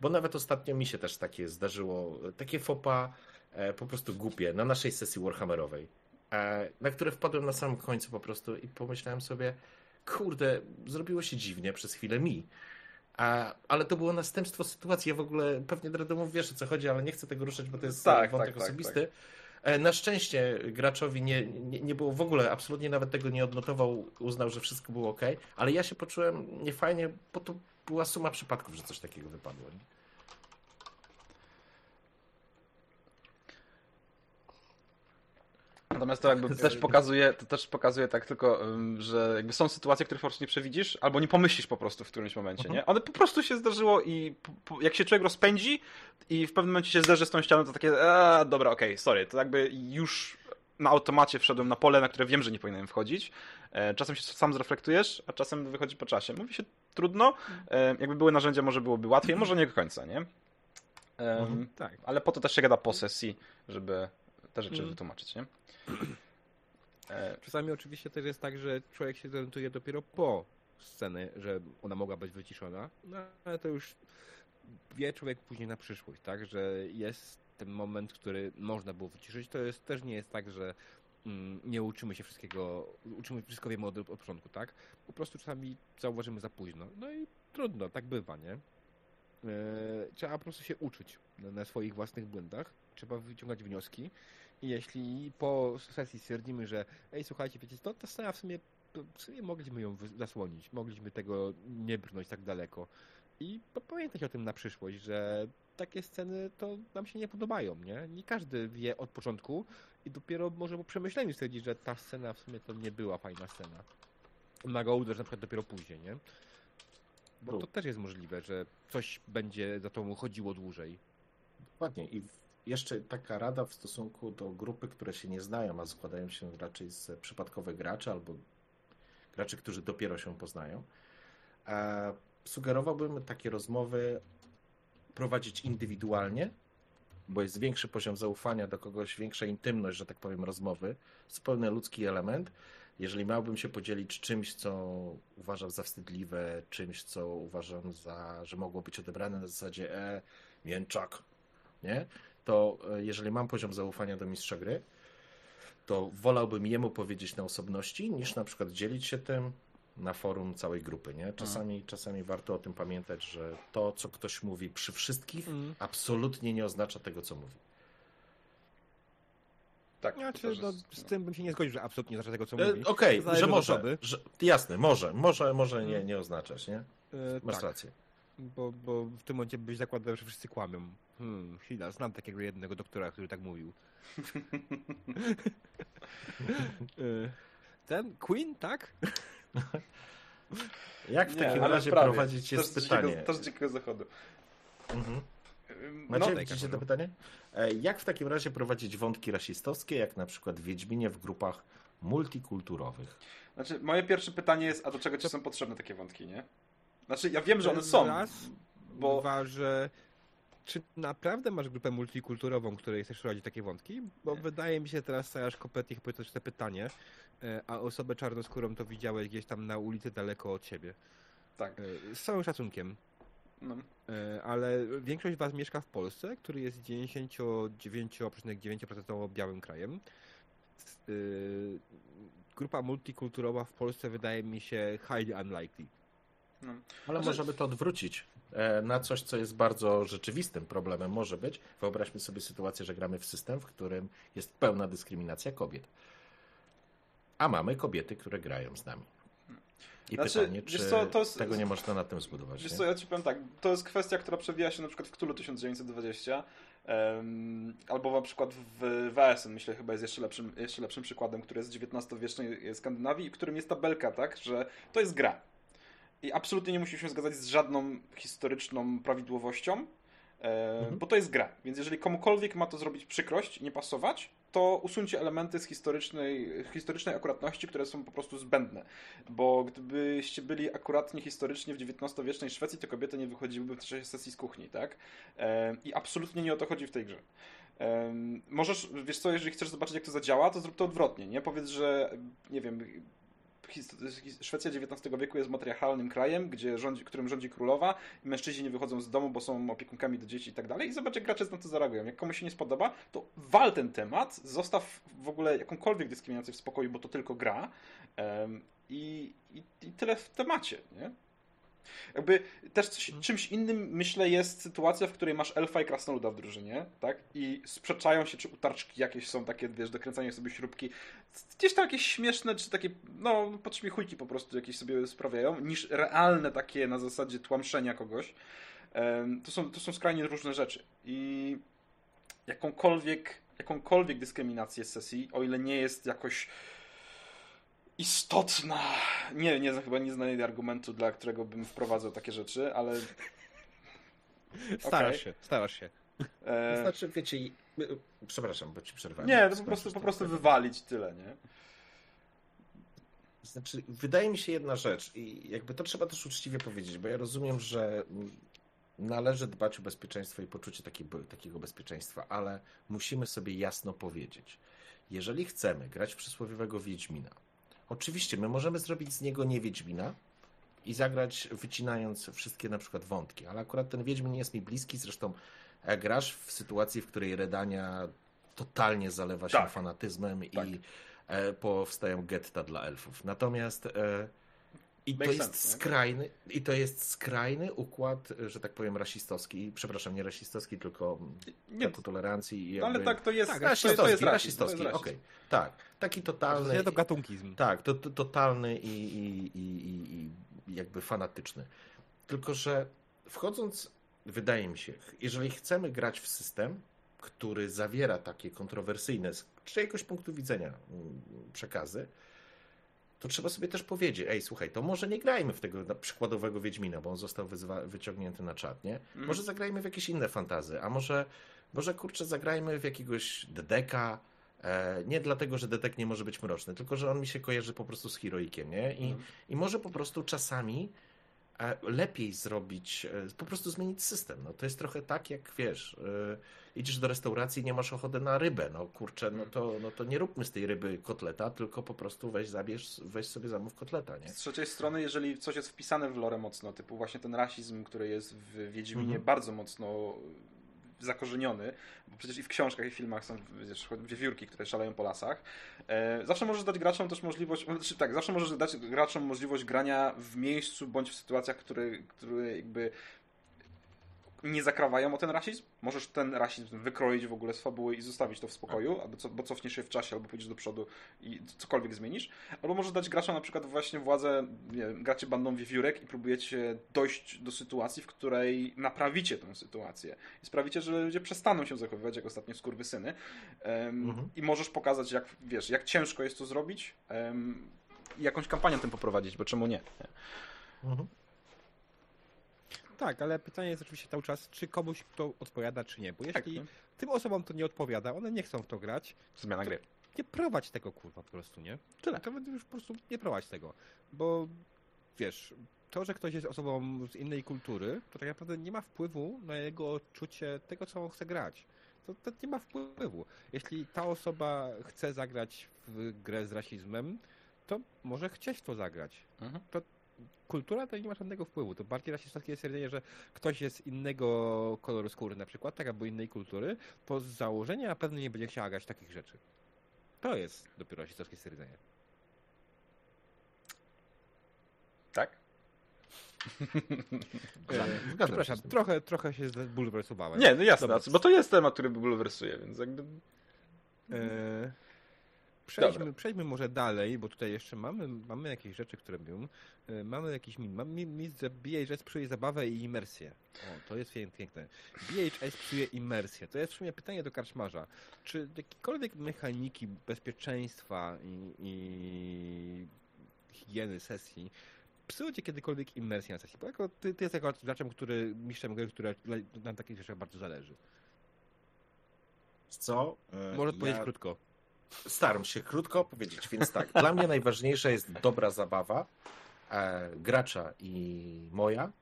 Speaker 3: bo nawet ostatnio mi się też takie zdarzyło, takie fopa e, po prostu głupie na naszej sesji Warhammerowej, e, na które wpadłem na samym końcu po prostu i pomyślałem sobie, kurde, zrobiło się dziwnie przez chwilę mi. A, ale to było następstwo sytuacji. Ja w ogóle pewnie Dredomów wiesz o co chodzi, ale nie chcę tego ruszać, bo to jest tak, wątek tak, tak osobisty. Tak, na szczęście graczowi nie, nie, nie, było w ogóle, absolutnie nawet tego nie odnotował, uznał, że wszystko było ok, ale ja się poczułem niefajnie, bo to była suma przypadków, że coś takiego wypadło. Nie?
Speaker 1: Natomiast to jakby też pokazuje, to też pokazuje tak tylko, że jakby są sytuacje, których po prostu nie przewidzisz, albo nie pomyślisz po prostu w którymś momencie, nie? One po prostu się zdarzyło i jak się człowiek rozpędzi i w pewnym momencie się zderzy z tą ścianą, to takie, a, dobra, okej, okay, sorry, to jakby już na automacie wszedłem na pole, na które wiem, że nie powinienem wchodzić. E, czasem się sam zreflektujesz, a czasem wychodzi po czasie. Mówi się trudno. E, jakby były narzędzia, może byłoby łatwiej, może nie do końca, nie?
Speaker 2: Mhm, tak.
Speaker 1: Ale po to też się gada po sesji, żeby te rzeczy
Speaker 2: Mhm.
Speaker 1: wytłumaczyć, nie? E,
Speaker 2: Czasami oczywiście też jest tak, że człowiek się zorientuje dopiero po scenie, że ona mogła być wyciszona, no ale to już wie człowiek później na przyszłość, tak, że jest ten moment, który można było wyciszyć. To jest też nie jest tak, że mm, nie uczymy się wszystkiego, uczymy wszystko wiemy od, od początku, tak? Po prostu czasami zauważymy za późno. No i trudno, tak bywa, nie? E, trzeba po prostu się uczyć na, na swoich własnych błędach, trzeba wyciągać wnioski jeśli po sesji stwierdzimy, że ej, słuchajcie, wiecie, to ta scena w sumie, w sumie mogliśmy ją zasłonić, mogliśmy tego nie brnąć tak daleko. I pamiętać o tym na przyszłość, że takie sceny to nam się nie podobają, nie? Nie każdy wie od początku i dopiero może po przemyśleniu stwierdzi, że ta scena w sumie to nie była fajna scena. Ma go uderz na przykład dopiero później, nie? Bo to też jest możliwe, że coś będzie za to mu chodziło dłużej.
Speaker 3: Dokładnie. I jeszcze taka rada w stosunku do grupy, które się nie znają, a składają się raczej z przypadkowych graczy albo graczy, którzy dopiero się poznają. E, sugerowałbym takie rozmowy prowadzić indywidualnie, bo jest większy poziom zaufania do kogoś, większa intymność, że tak powiem, rozmowy, zupełnie ludzki element. Jeżeli miałbym się podzielić czymś, co uważam za wstydliwe, czymś, co uważam za, że mogło być odebrane na zasadzie e, mięczak, nie? To e, jeżeli mam poziom zaufania do mistrza gry, to wolałbym jemu powiedzieć na osobności, niż na przykład dzielić się tym na forum całej grupy, nie? Czasami, czasami warto o tym pamiętać, że to, co ktoś mówi przy wszystkich,
Speaker 2: Mm.
Speaker 3: absolutnie nie oznacza tego, co mówi.
Speaker 1: tak,
Speaker 2: Znaczy, no, z tym bym się nie zgodził, że absolutnie nie znaczy tego, co
Speaker 3: E,
Speaker 2: mówi.
Speaker 3: Okej,
Speaker 2: Zależy
Speaker 3: że może, że, jasne, może, może, może nie,
Speaker 2: Mm.
Speaker 3: nie oznaczać, nie?
Speaker 2: E,
Speaker 3: Masz
Speaker 2: tak,
Speaker 3: rację.
Speaker 2: bo, bo w tym momencie byś zakładał, że wszyscy kłamią. Hmm, chwila, znam takiego jednego doktora, który tak mówił. E, Ten? Queen, tak?
Speaker 3: Jak w
Speaker 1: Nie,
Speaker 3: takim razie
Speaker 1: prawie.
Speaker 3: prowadzić jest
Speaker 1: Też
Speaker 3: pytanie.
Speaker 1: dzikiego- Też dzikiego zachodu.
Speaker 3: Mhm. Macie,
Speaker 1: no,
Speaker 3: widzicie to pytanie? E, Jak w takim razie prowadzić wątki rasistowskie, jak na przykład w Wiedźminie w grupach multikulturowych?
Speaker 1: Znaczy, moje pierwsze pytanie jest, a do czego ci są potrzebne takie wątki, nie? Znaczy, ja wiem, że one są,
Speaker 2: Raz,
Speaker 1: bo...
Speaker 2: Dwa, że czy naprawdę masz grupę multikulturową, której chcesz prowadzić takie wątki? Bo wydaje mi się teraz stajasz kompletnie to pytanie, e, a osobę czarnoskórą to widziałeś gdzieś tam na ulicy daleko od siebie.
Speaker 1: Tak,
Speaker 2: E, Z całym szacunkiem.
Speaker 1: no.
Speaker 2: E, ale większość Was mieszka w Polsce, który jest 99,9% białym krajem. Grupa multikulturowa w Polsce wydaje mi się highly unlikely.
Speaker 1: no.
Speaker 3: Ale
Speaker 1: Znaczy-
Speaker 3: możemy to odwrócić na coś, co jest bardzo rzeczywistym problemem. Może być. Wyobraźmy sobie sytuację, że gramy w system, w którym jest pełna dyskryminacja kobiet. A mamy kobiety, które grają z nami. I
Speaker 1: Znaczy,
Speaker 3: pytanie, czy
Speaker 1: co, jest-
Speaker 3: tego nie można na tym zbudować?
Speaker 1: Wiesz
Speaker 3: nie?
Speaker 1: co, ja ci powiem tak, to jest kwestia, która przewija się na przykład w Cthulhu 1920, em, albo na przykład w WSN, myślę, chyba jest jeszcze lepszym, jeszcze lepszym przykładem, który jest z XIX-wiecznej Skandynawii, w którym jest tabelka, tak, że to jest gra. I absolutnie nie musimy się zgadzać z żadną historyczną prawidłowością, e,
Speaker 3: Mhm.
Speaker 1: bo to jest gra. Więc jeżeli komukolwiek ma to zrobić przykrość nie pasować, to usuńcie elementy z historycznej, historycznej akuratności, które są po prostu zbędne. Bo gdybyście byli akuratnie historycznie w XIX-wiecznej Szwecji, to kobiety nie wychodziłyby w czasie sesji z kuchni, tak? E, I absolutnie nie o to chodzi w tej grze. E, możesz, wiesz co, jeżeli chcesz zobaczyć, jak to zadziała, to zrób to odwrotnie, nie? Powiedz, że, nie wiem, Szwecja XIX wieku jest matriarchalnym krajem, gdzie rządzi, którym rządzi królowa i mężczyźni nie wychodzą z domu, bo są opiekunkami do dzieci i tak dalej i zobacz, jak gracze na to zareagują. Jak komuś się nie spodoba, to wal ten temat, zostaw w ogóle jakąkolwiek dyskryminację w spokoju, bo to tylko gra em, i, i, i tyle w temacie, nie? Jakby też coś, czymś innym, myślę, jest sytuacja, w której masz elfa i krasnoluda w drużynie, tak? I sprzeczają się, czy utarczki jakieś są takie, wiesz, dokręcanie sobie śrubki. Gdzieś tam jakieś śmieszne, czy takie, no, podśmiechujki po prostu jakieś sobie sprawiają, niż realne takie na zasadzie tłamszenia kogoś. To są, to są skrajnie różne rzeczy. I jakąkolwiek, jakąkolwiek dyskryminację z sesji, o ile nie jest jakoś istotna. Nie, nie znam, chyba nie znajdę argumentu, dla którego bym wprowadzał takie rzeczy, ale
Speaker 2: Starasz
Speaker 1: Okej.
Speaker 2: się, starasz się.
Speaker 3: To
Speaker 1: E,
Speaker 3: znaczy, wiecie, przepraszam, bo ci przerwałem.
Speaker 1: nie, to po prostu, po prostu wywalić tyle, nie?
Speaker 3: Znaczy, wydaje mi się jedna rzecz i jakby to trzeba też uczciwie powiedzieć, bo ja rozumiem, że należy dbać o bezpieczeństwo i poczucie takiego, takiego bezpieczeństwa, ale musimy sobie jasno powiedzieć, jeżeli chcemy grać w przysłowiowego Wiedźmina, oczywiście my możemy zrobić z niego nie Wiedźmina i zagrać wycinając wszystkie na przykład wątki, ale akurat ten Wiedźmin nie jest mi bliski, zresztą e, grasz w sytuacji, w której Redania totalnie zalewa się
Speaker 1: Tak.
Speaker 3: fanatyzmem
Speaker 1: Tak.
Speaker 3: i e, powstają getta dla elfów. Natomiast i to jest
Speaker 1: sense, nie?
Speaker 3: skrajny, i to jest skrajny układ, że tak powiem, rasistowski. Przepraszam, nie rasistowski, tylko
Speaker 1: Nie,
Speaker 3: tolerancji. i
Speaker 1: no ale
Speaker 3: jakby-
Speaker 1: tak to jest,
Speaker 2: Tak,
Speaker 1: to jest, to
Speaker 3: rasistowski,
Speaker 1: jest
Speaker 3: rasistowski,
Speaker 1: jest
Speaker 3: okej.
Speaker 1: rasizm.
Speaker 3: Tak, taki totalny.
Speaker 2: To gatunkizm.
Speaker 3: Tak, to, to, totalny i, i, i, i, i jakby fanatyczny. Tylko, że wchodząc, wydaje mi się, jeżeli chcemy grać w system, który zawiera takie kontrowersyjne z czyjegoś punktu widzenia mm, przekazy, to trzeba sobie też powiedzieć, ej, słuchaj, to może nie grajmy w tego przykładowego Wiedźmina, bo on został wyciągnięty na czat, nie?
Speaker 1: Mhm.
Speaker 3: Może zagrajmy w jakieś inne fantazy, a może, może kurczę, zagrajmy w jakiegoś Dedeka, e, nie dlatego, że Dedek nie może być mroczny, tylko, że on mi się kojarzy po prostu z heroikiem, nie? I,
Speaker 1: Mhm.
Speaker 3: i może po prostu czasami lepiej zrobić, e, po prostu zmienić system. No to jest trochę tak, jak wiesz, e, idziesz do restauracji i nie masz ochoty na rybę, no kurczę, no to, no to nie róbmy z tej ryby kotleta, tylko po prostu weź zabierz, weź sobie zamów kotleta, nie?
Speaker 1: Z trzeciej strony, jeżeli coś jest wpisane w lore mocno, typu właśnie ten rasizm, który jest w Wiedźminie
Speaker 3: Mhm.
Speaker 1: bardzo mocno zakorzeniony, bo przecież i w książkach i w filmach są wiesz, wiewiórki, które szaleją po lasach. E, zawsze możesz dać graczom też możliwość, znaczy tak, zawsze możesz dać graczom możliwość grania w miejscu bądź w sytuacjach, które, które jakby nie zakrawają o ten rasizm. Możesz ten rasizm wykroić w ogóle z fabuły i zostawić to w spokoju, albo co, bo cofniesz się w czasie, albo pójdziesz do przodu i cokolwiek zmienisz. Albo możesz dać graczom na przykład właśnie władzę, nie wiem, gracie bandą wiewiórek i próbujecie dojść do sytuacji, w której naprawicie tę sytuację. I sprawicie, że ludzie przestaną się zachowywać jak ostatnie skurwysyny. Um,
Speaker 3: Mhm.
Speaker 1: I możesz pokazać, jak, wiesz, jak ciężko jest to zrobić um, i jakąś kampanię tym poprowadzić, bo czemu nie? nie?
Speaker 3: Mhm.
Speaker 2: Tak, ale pytanie jest oczywiście cały czas, czy komuś to odpowiada, czy nie. Bo
Speaker 1: Tak,
Speaker 2: jeśli
Speaker 1: no.
Speaker 2: tym osobom to nie odpowiada, one nie chcą w to grać,
Speaker 1: Zmiana gry.
Speaker 2: nie prowadź tego kurwa po prostu, nie? Tyle. To już po prostu nie prowadź tego. Bo wiesz, to, że ktoś jest osobą z innej kultury, to tak naprawdę nie ma wpływu na jego odczucie tego, co on chce grać. To, to nie ma wpływu. Jeśli ta osoba chce zagrać w grę z rasizmem, to może chcieć to zagrać.
Speaker 1: Mhm.
Speaker 2: Kultura to nie ma żadnego wpływu. To bardziej rasistowskie jest stwierdzenie, że ktoś jest innego koloru skóry na przykład, tak, albo innej kultury, to z założenia na pewno nie będzie chciała grać takich rzeczy. To jest dopiero rasistowskie stwierdzenie.
Speaker 1: Tak?
Speaker 3: Się
Speaker 2: Przepraszam, trochę, trochę się zbulwersowałem.
Speaker 1: Nie, no jasne,
Speaker 2: Dobra.
Speaker 1: bo to jest temat, który bulwersuje, więc jakby...
Speaker 2: E, Przejdźmy, przejdźmy może dalej, bo tutaj jeszcze mamy, mamy jakieś rzeczy, które mówią. E, Mamy jakiś min. Mam mi- mi, że BHS psuje zabawę i imersję. O, to jest pię- piękne. BHS psuje imersję. To jest w sumie pytanie do karczmarza. Czy jakiekolwiek mechaniki bezpieczeństwa i, i higieny sesji psują cię kiedykolwiek imersję na sesji? Bo jako ty, ty jesteś jako graczem, który, mistrzem gry, który na takich rzeczach bardzo zależy.
Speaker 3: Co? E,
Speaker 2: Może odpowiedzieć
Speaker 3: ja-
Speaker 2: krótko.
Speaker 3: Staram się krótko powiedzieć, więc tak. Dla mnie najważniejsza jest dobra zabawa e, gracza i moja,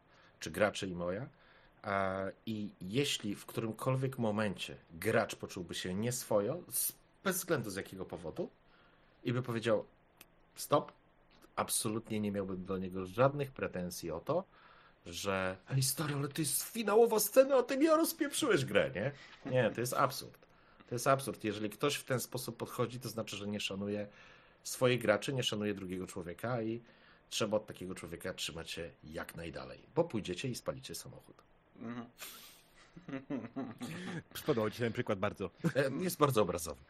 Speaker 3: czy graczy i moja. E, I jeśli w którymkolwiek momencie gracz poczułby się nieswojo, z, bez względu z jakiego powodu, i by powiedział stop, absolutnie nie miałbym do niego żadnych pretensji o to, że hej stary, ale to jest finałowa scena, a ty mi rozpieprzyłeś grę, nie? Nie, to jest absurd. To jest absurd. Jeżeli ktoś w ten sposób podchodzi, to znaczy, że nie szanuje swoich graczy, nie szanuje drugiego człowieka i trzeba od takiego człowieka trzymać się jak najdalej, bo pójdziecie i spalicie samochód.
Speaker 1: Mhm.
Speaker 2: Spodobał ci się ten przykład bardzo.
Speaker 3: Jest bardzo obrazowy.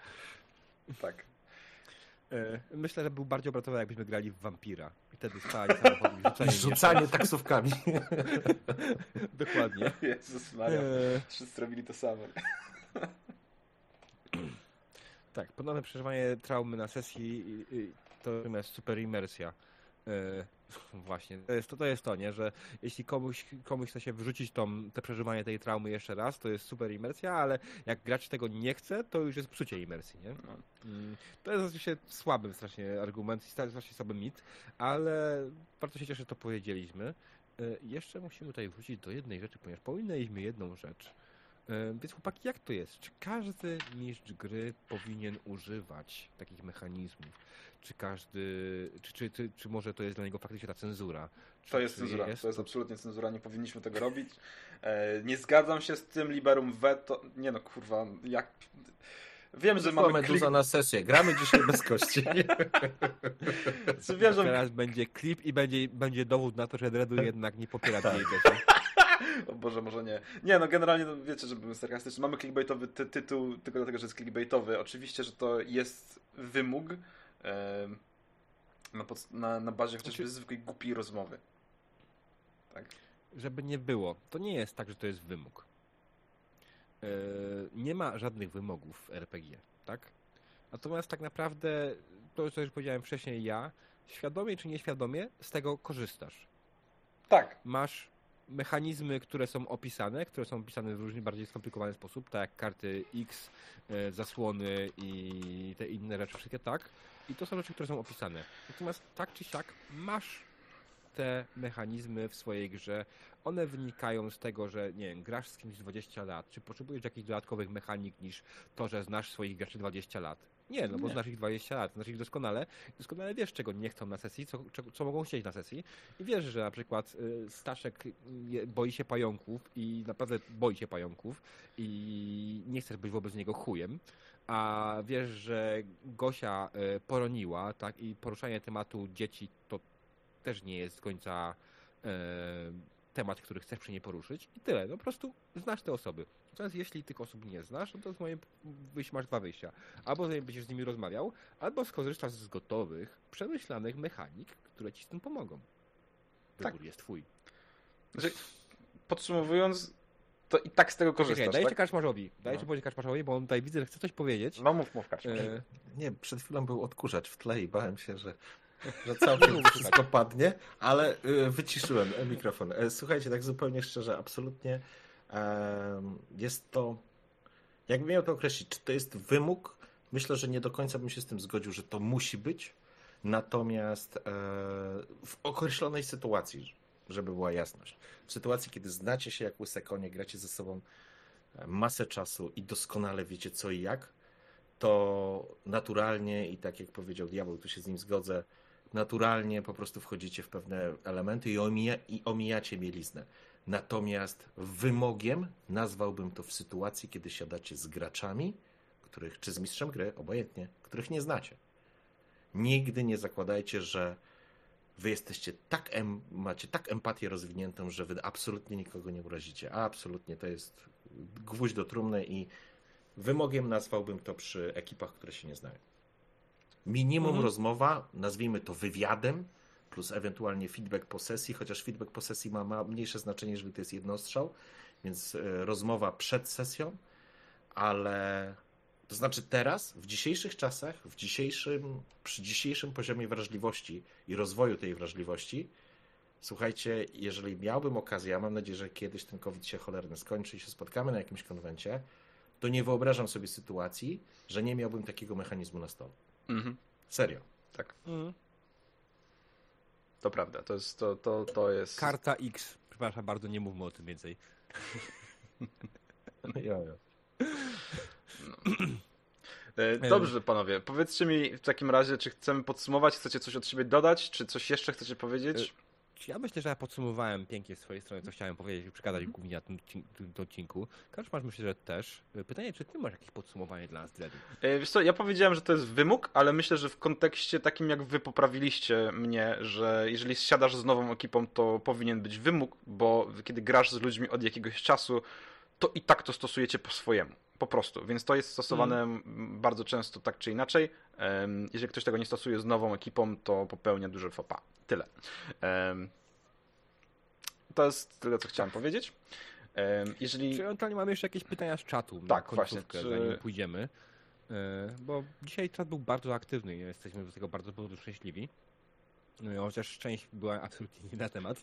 Speaker 1: tak.
Speaker 2: E, Myślę, że był bardziej obrazowy, jakbyśmy grali w wampira. I wtedy spali samochód i rzucali
Speaker 3: Rzucanie taksówkami.
Speaker 2: Dokładnie.
Speaker 1: Jezus Maria.
Speaker 2: E,
Speaker 1: Wszyscy robili to samo.
Speaker 2: Tak, ponowne przeżywanie traumy na sesji i- i to natomiast super imersja. E, Właśnie, to jest to, to jest to, nie? Że jeśli komuś, komuś chce się wrzucić tą, te przeżywanie tej traumy jeszcze raz, to jest super imersja, ale jak gracz tego nie chce, to już jest psucie imersji, nie? Mm, To jest oczywiście słaby strasznie argument, strasznie słaby mit, ale bardzo się cieszę, że to powiedzieliśmy. E, Jeszcze musimy tutaj wrócić do jednej rzeczy, ponieważ pominęliśmy jedną rzecz. E, Więc chłopaki, jak to jest? Czy każdy mistrz gry powinien używać takich mechanizmów? Czy każdy, czy, czy, czy, czy może to jest dla niego faktycznie ta cenzura? Czy,
Speaker 4: To jest cenzura, to jest absolutnie cenzura, nie powinniśmy tego robić. E, nie zgadzam się z tym liberum veto. Nie no, kurwa, jak... Wiem, że mamy klik...
Speaker 3: dużo na sesję. Gramy dzisiaj bez kości.
Speaker 4: Wiem, że...
Speaker 2: Teraz będzie klip i będzie, będzie dowód na to, że Dredu jednak nie popiera tej idei.
Speaker 4: O Boże, może nie. Nie, no generalnie no, wiecie, że byłem sarkastyczny. Mamy clickbaitowy ty tytuł tylko dlatego, że jest clickbaitowy. Oczywiście, że to jest wymóg na, na, na bazie chociażby
Speaker 2: Znaczy-
Speaker 4: zwykłej głupiej rozmowy. Tak?
Speaker 2: Żeby nie było, to nie jest tak, że to jest wymóg. Yy, nie ma żadnych wymogów w RPG, tak? Natomiast tak naprawdę, to co już powiedziałem wcześniej ja, świadomie czy nieświadomie z tego korzystasz.
Speaker 4: Tak.
Speaker 2: Masz mechanizmy, które są opisane, które są opisane w różny bardziej skomplikowany sposób, tak jak karty X, e, zasłony i te inne rzeczy, wszystkie tak. I to są rzeczy, które są opisane. Natomiast tak czy siak masz te mechanizmy w swojej grze. One wynikają z tego, że nie wiem, grasz z kimś 20 lat. Czy potrzebujesz jakichś dodatkowych mechanik niż to, że znasz swoich graczy 20 lat? Nie, no bo
Speaker 4: Nie.
Speaker 2: znasz ich 20 lat, znasz ich doskonale. Doskonale wiesz, czego nie chcą na sesji, co, co mogą chcieć na sesji. I wiesz, że na przykład y, Staszek je- boi się pająków i naprawdę boi się pająków i nie chcesz być wobec niego chujem. A wiesz, że Gosia y, poroniła, tak, i poruszanie tematu dzieci to też nie jest do końca e, temat, który chcesz przy niej poruszyć i tyle. No po prostu znasz te osoby. Natomiast jeśli tych osób nie znasz, no to z moim wyjść masz dwa wyjścia. Albo będziesz z nimi rozmawiał, albo skorzystasz z gotowych, przemyślanych mechanik, które ci z tym pomogą. Wybór
Speaker 4: Tak.
Speaker 2: jest twój.
Speaker 4: Znaczy, podsumowując, to i tak z tego korzystasz,
Speaker 2: dajcie
Speaker 4: tak?
Speaker 2: Kaczmarzowi. Dajcie
Speaker 4: No.
Speaker 2: Kaczmarzowi, bo on tutaj widzę, że chce coś powiedzieć.
Speaker 4: No mów, mów, Kaczmar.
Speaker 2: E,
Speaker 3: Nie, przed chwilą był odkurzacz w tle i bałem się, że, że całkiem wszystko padnie, ale y, wyciszyłem e, mikrofon. E, Słuchajcie, tak zupełnie szczerze, absolutnie jest to, jakbym miał to określić, czy to jest wymóg? Myślę, że nie do końca bym się z tym zgodził, że to musi być, natomiast e, w określonej sytuacji, żeby była jasność, w sytuacji, kiedy znacie się jak łyse konie, gracie ze sobą masę czasu i doskonale wiecie co i jak, to naturalnie i tak jak powiedział diabeł, tu się z nim zgodzę, naturalnie po prostu wchodzicie w pewne elementy i, omija, i omijacie mieliznę. Natomiast wymogiem nazwałbym to w sytuacji, kiedy siadacie z graczami, których, czy z mistrzem gry, obojętnie, których nie znacie. Nigdy nie zakładajcie, że wy jesteście tak, em, macie tak empatię rozwiniętą, że wy absolutnie nikogo nie urazicie. Absolutnie to jest gwóźdź do trumny i Wymogiem nazwałbym to przy ekipach, które się nie znają. Minimum
Speaker 2: Mhm.
Speaker 3: rozmowa, nazwijmy to wywiadem, plus ewentualnie feedback po sesji, chociaż feedback po sesji ma, ma mniejsze znaczenie, jeżeli to jest jednostrzał, więc e, rozmowa przed sesją, ale to znaczy teraz, w dzisiejszych czasach, w dzisiejszym, przy dzisiejszym poziomie wrażliwości i rozwoju tej wrażliwości, słuchajcie, jeżeli miałbym okazję, a mam nadzieję, że kiedyś ten COVID się cholerny skończy i się spotkamy na jakimś konwencie, to nie wyobrażam sobie sytuacji, że nie miałbym takiego mechanizmu na stole.
Speaker 1: Mhm.
Speaker 3: Serio.
Speaker 1: Tak,
Speaker 2: mm.
Speaker 1: to prawda. To jest, to, to, to jest...
Speaker 2: Karta X. Przepraszam bardzo, nie mówmy o tym więcej.
Speaker 3: Jo, jo.
Speaker 1: E, Dobrze, panowie. Powiedzcie mi w takim razie, czy chcemy podsumować? Chcecie coś od siebie dodać? Czy coś jeszcze chcecie powiedzieć?
Speaker 2: Ja myślę, że ja podsumowałem pięknie z swojej strony, co chciałem powiedzieć i przekazać głównie na tym, tym, tym odcinku. Kaczmarz myślę, że też. Pytanie, czy ty masz jakieś podsumowanie dla nas, Dredu?
Speaker 1: E, Wiesz co, ja powiedziałem, że to jest wymóg, ale myślę, że w kontekście takim jak wy poprawiliście mnie, że jeżeli siadasz z nową ekipą, to powinien być wymóg, bo kiedy grasz z ludźmi od jakiegoś czasu, to i tak to stosujecie po swojemu. Po prostu. Więc to jest stosowane m, bardzo często tak czy inaczej. Jeżeli ktoś tego nie stosuje z nową ekipą, to popełnia duże fopa. Tyle. To jest tyle, co chciałem powiedzieć. Em, Jeżeli...
Speaker 2: Czy ewentualnie mamy jeszcze jakieś pytania z czatu
Speaker 1: Tak, właśnie, czy-
Speaker 2: zanim pójdziemy? E, Bo dzisiaj czat był bardzo aktywny i jesteśmy z tego bardzo, bardzo szczęśliwi. No, chociaż część była absolutnie nie na temat.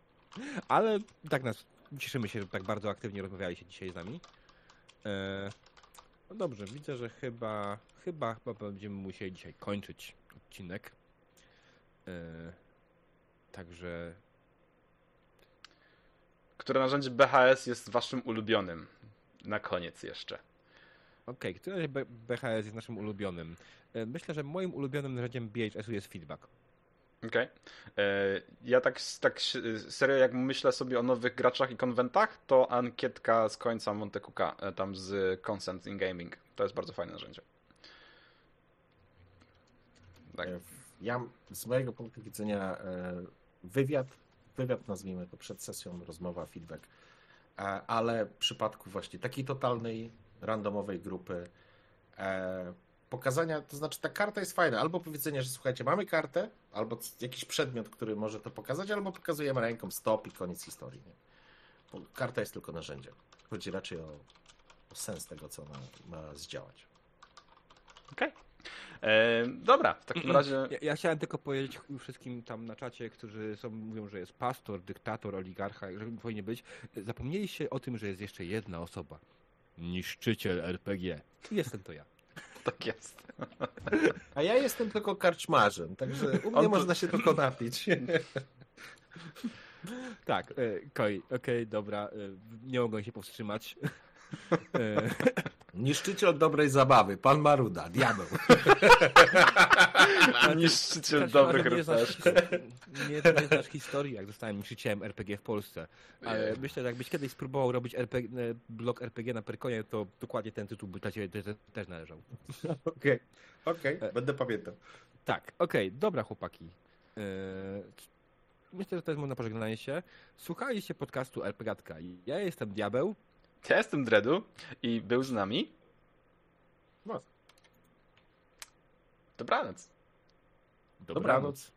Speaker 2: Ale tak nas cieszymy się, że tak bardzo aktywnie rozmawialiście dzisiaj z nami. E, no dobrze, widzę, że chyba, chyba, chyba będziemy musieli dzisiaj kończyć odcinek. E, także
Speaker 1: Które narzędzie BHS jest waszym ulubionym? Na koniec jeszcze.
Speaker 2: Okej, które B- BHS jest naszym ulubionym? E, Myślę, że moim ulubionym narzędziem BHS-u jest feedback.
Speaker 1: Okej. E, Ja tak, tak serio, jak myślę sobie o nowych graczach i konwentach, to ankietka z końca Monte e, tam z Consent in Gaming. To jest bardzo fajne narzędzie. Tak.
Speaker 3: E, Ja z mojego punktu widzenia wywiad, wywiad nazwijmy to przed sesją, rozmowa, feedback, ale w przypadku właśnie takiej totalnej, randomowej grupy pokazania, to znaczy ta karta jest fajna, albo powiedzenie, że słuchajcie, mamy kartę, albo jakiś przedmiot, który może to pokazać, albo pokazujemy ręką stop i koniec historii. Nie? Bo karta jest tylko narzędziem. Chodzi raczej o, o sens tego, co ma, ma zdziałać.
Speaker 1: Okej. E, Dobra, w takim razie.
Speaker 2: Ja, ja chciałem tylko powiedzieć wszystkim tam na czacie, którzy są, mówią, że jest pastor, dyktator, oligarcha, że powinien być. Zapomnieliście o tym, że jest jeszcze jedna osoba. Niszczyciel RPG. Jestem to ja.
Speaker 1: Tak jest.
Speaker 3: A ja jestem tylko karczmarzem, także u mnie
Speaker 1: On
Speaker 3: można się tylko napić.
Speaker 2: Tak, e, okej, okej, dobra, e, nie mogłem się powstrzymać. E,
Speaker 3: Niszczyciel dobrej zabawy, pan Maruda, diabeł.
Speaker 1: Niszczyciel dobrych
Speaker 2: nie znasz, nie, nie znasz historii, jak zostałem niszczycielem RPG w Polsce. Ale
Speaker 1: Ojej.
Speaker 2: myślę, że jakbyś kiedyś spróbował robić RPG, e, blok RPG na Perkonie, to dokładnie ten tytuł by dla ciebie też, też należał.
Speaker 3: Okej, okej, będę pamiętał.
Speaker 2: Tak, okej, dobra chłopaki. Eee, myślę, że to jest można pożegnanie się. Słuchaliście podcastu RPGatka. Ja jestem Diabeł.
Speaker 1: Ja jestem Dredu i był z nami.
Speaker 3: No.
Speaker 1: Dobranoc.
Speaker 3: Dobranoc.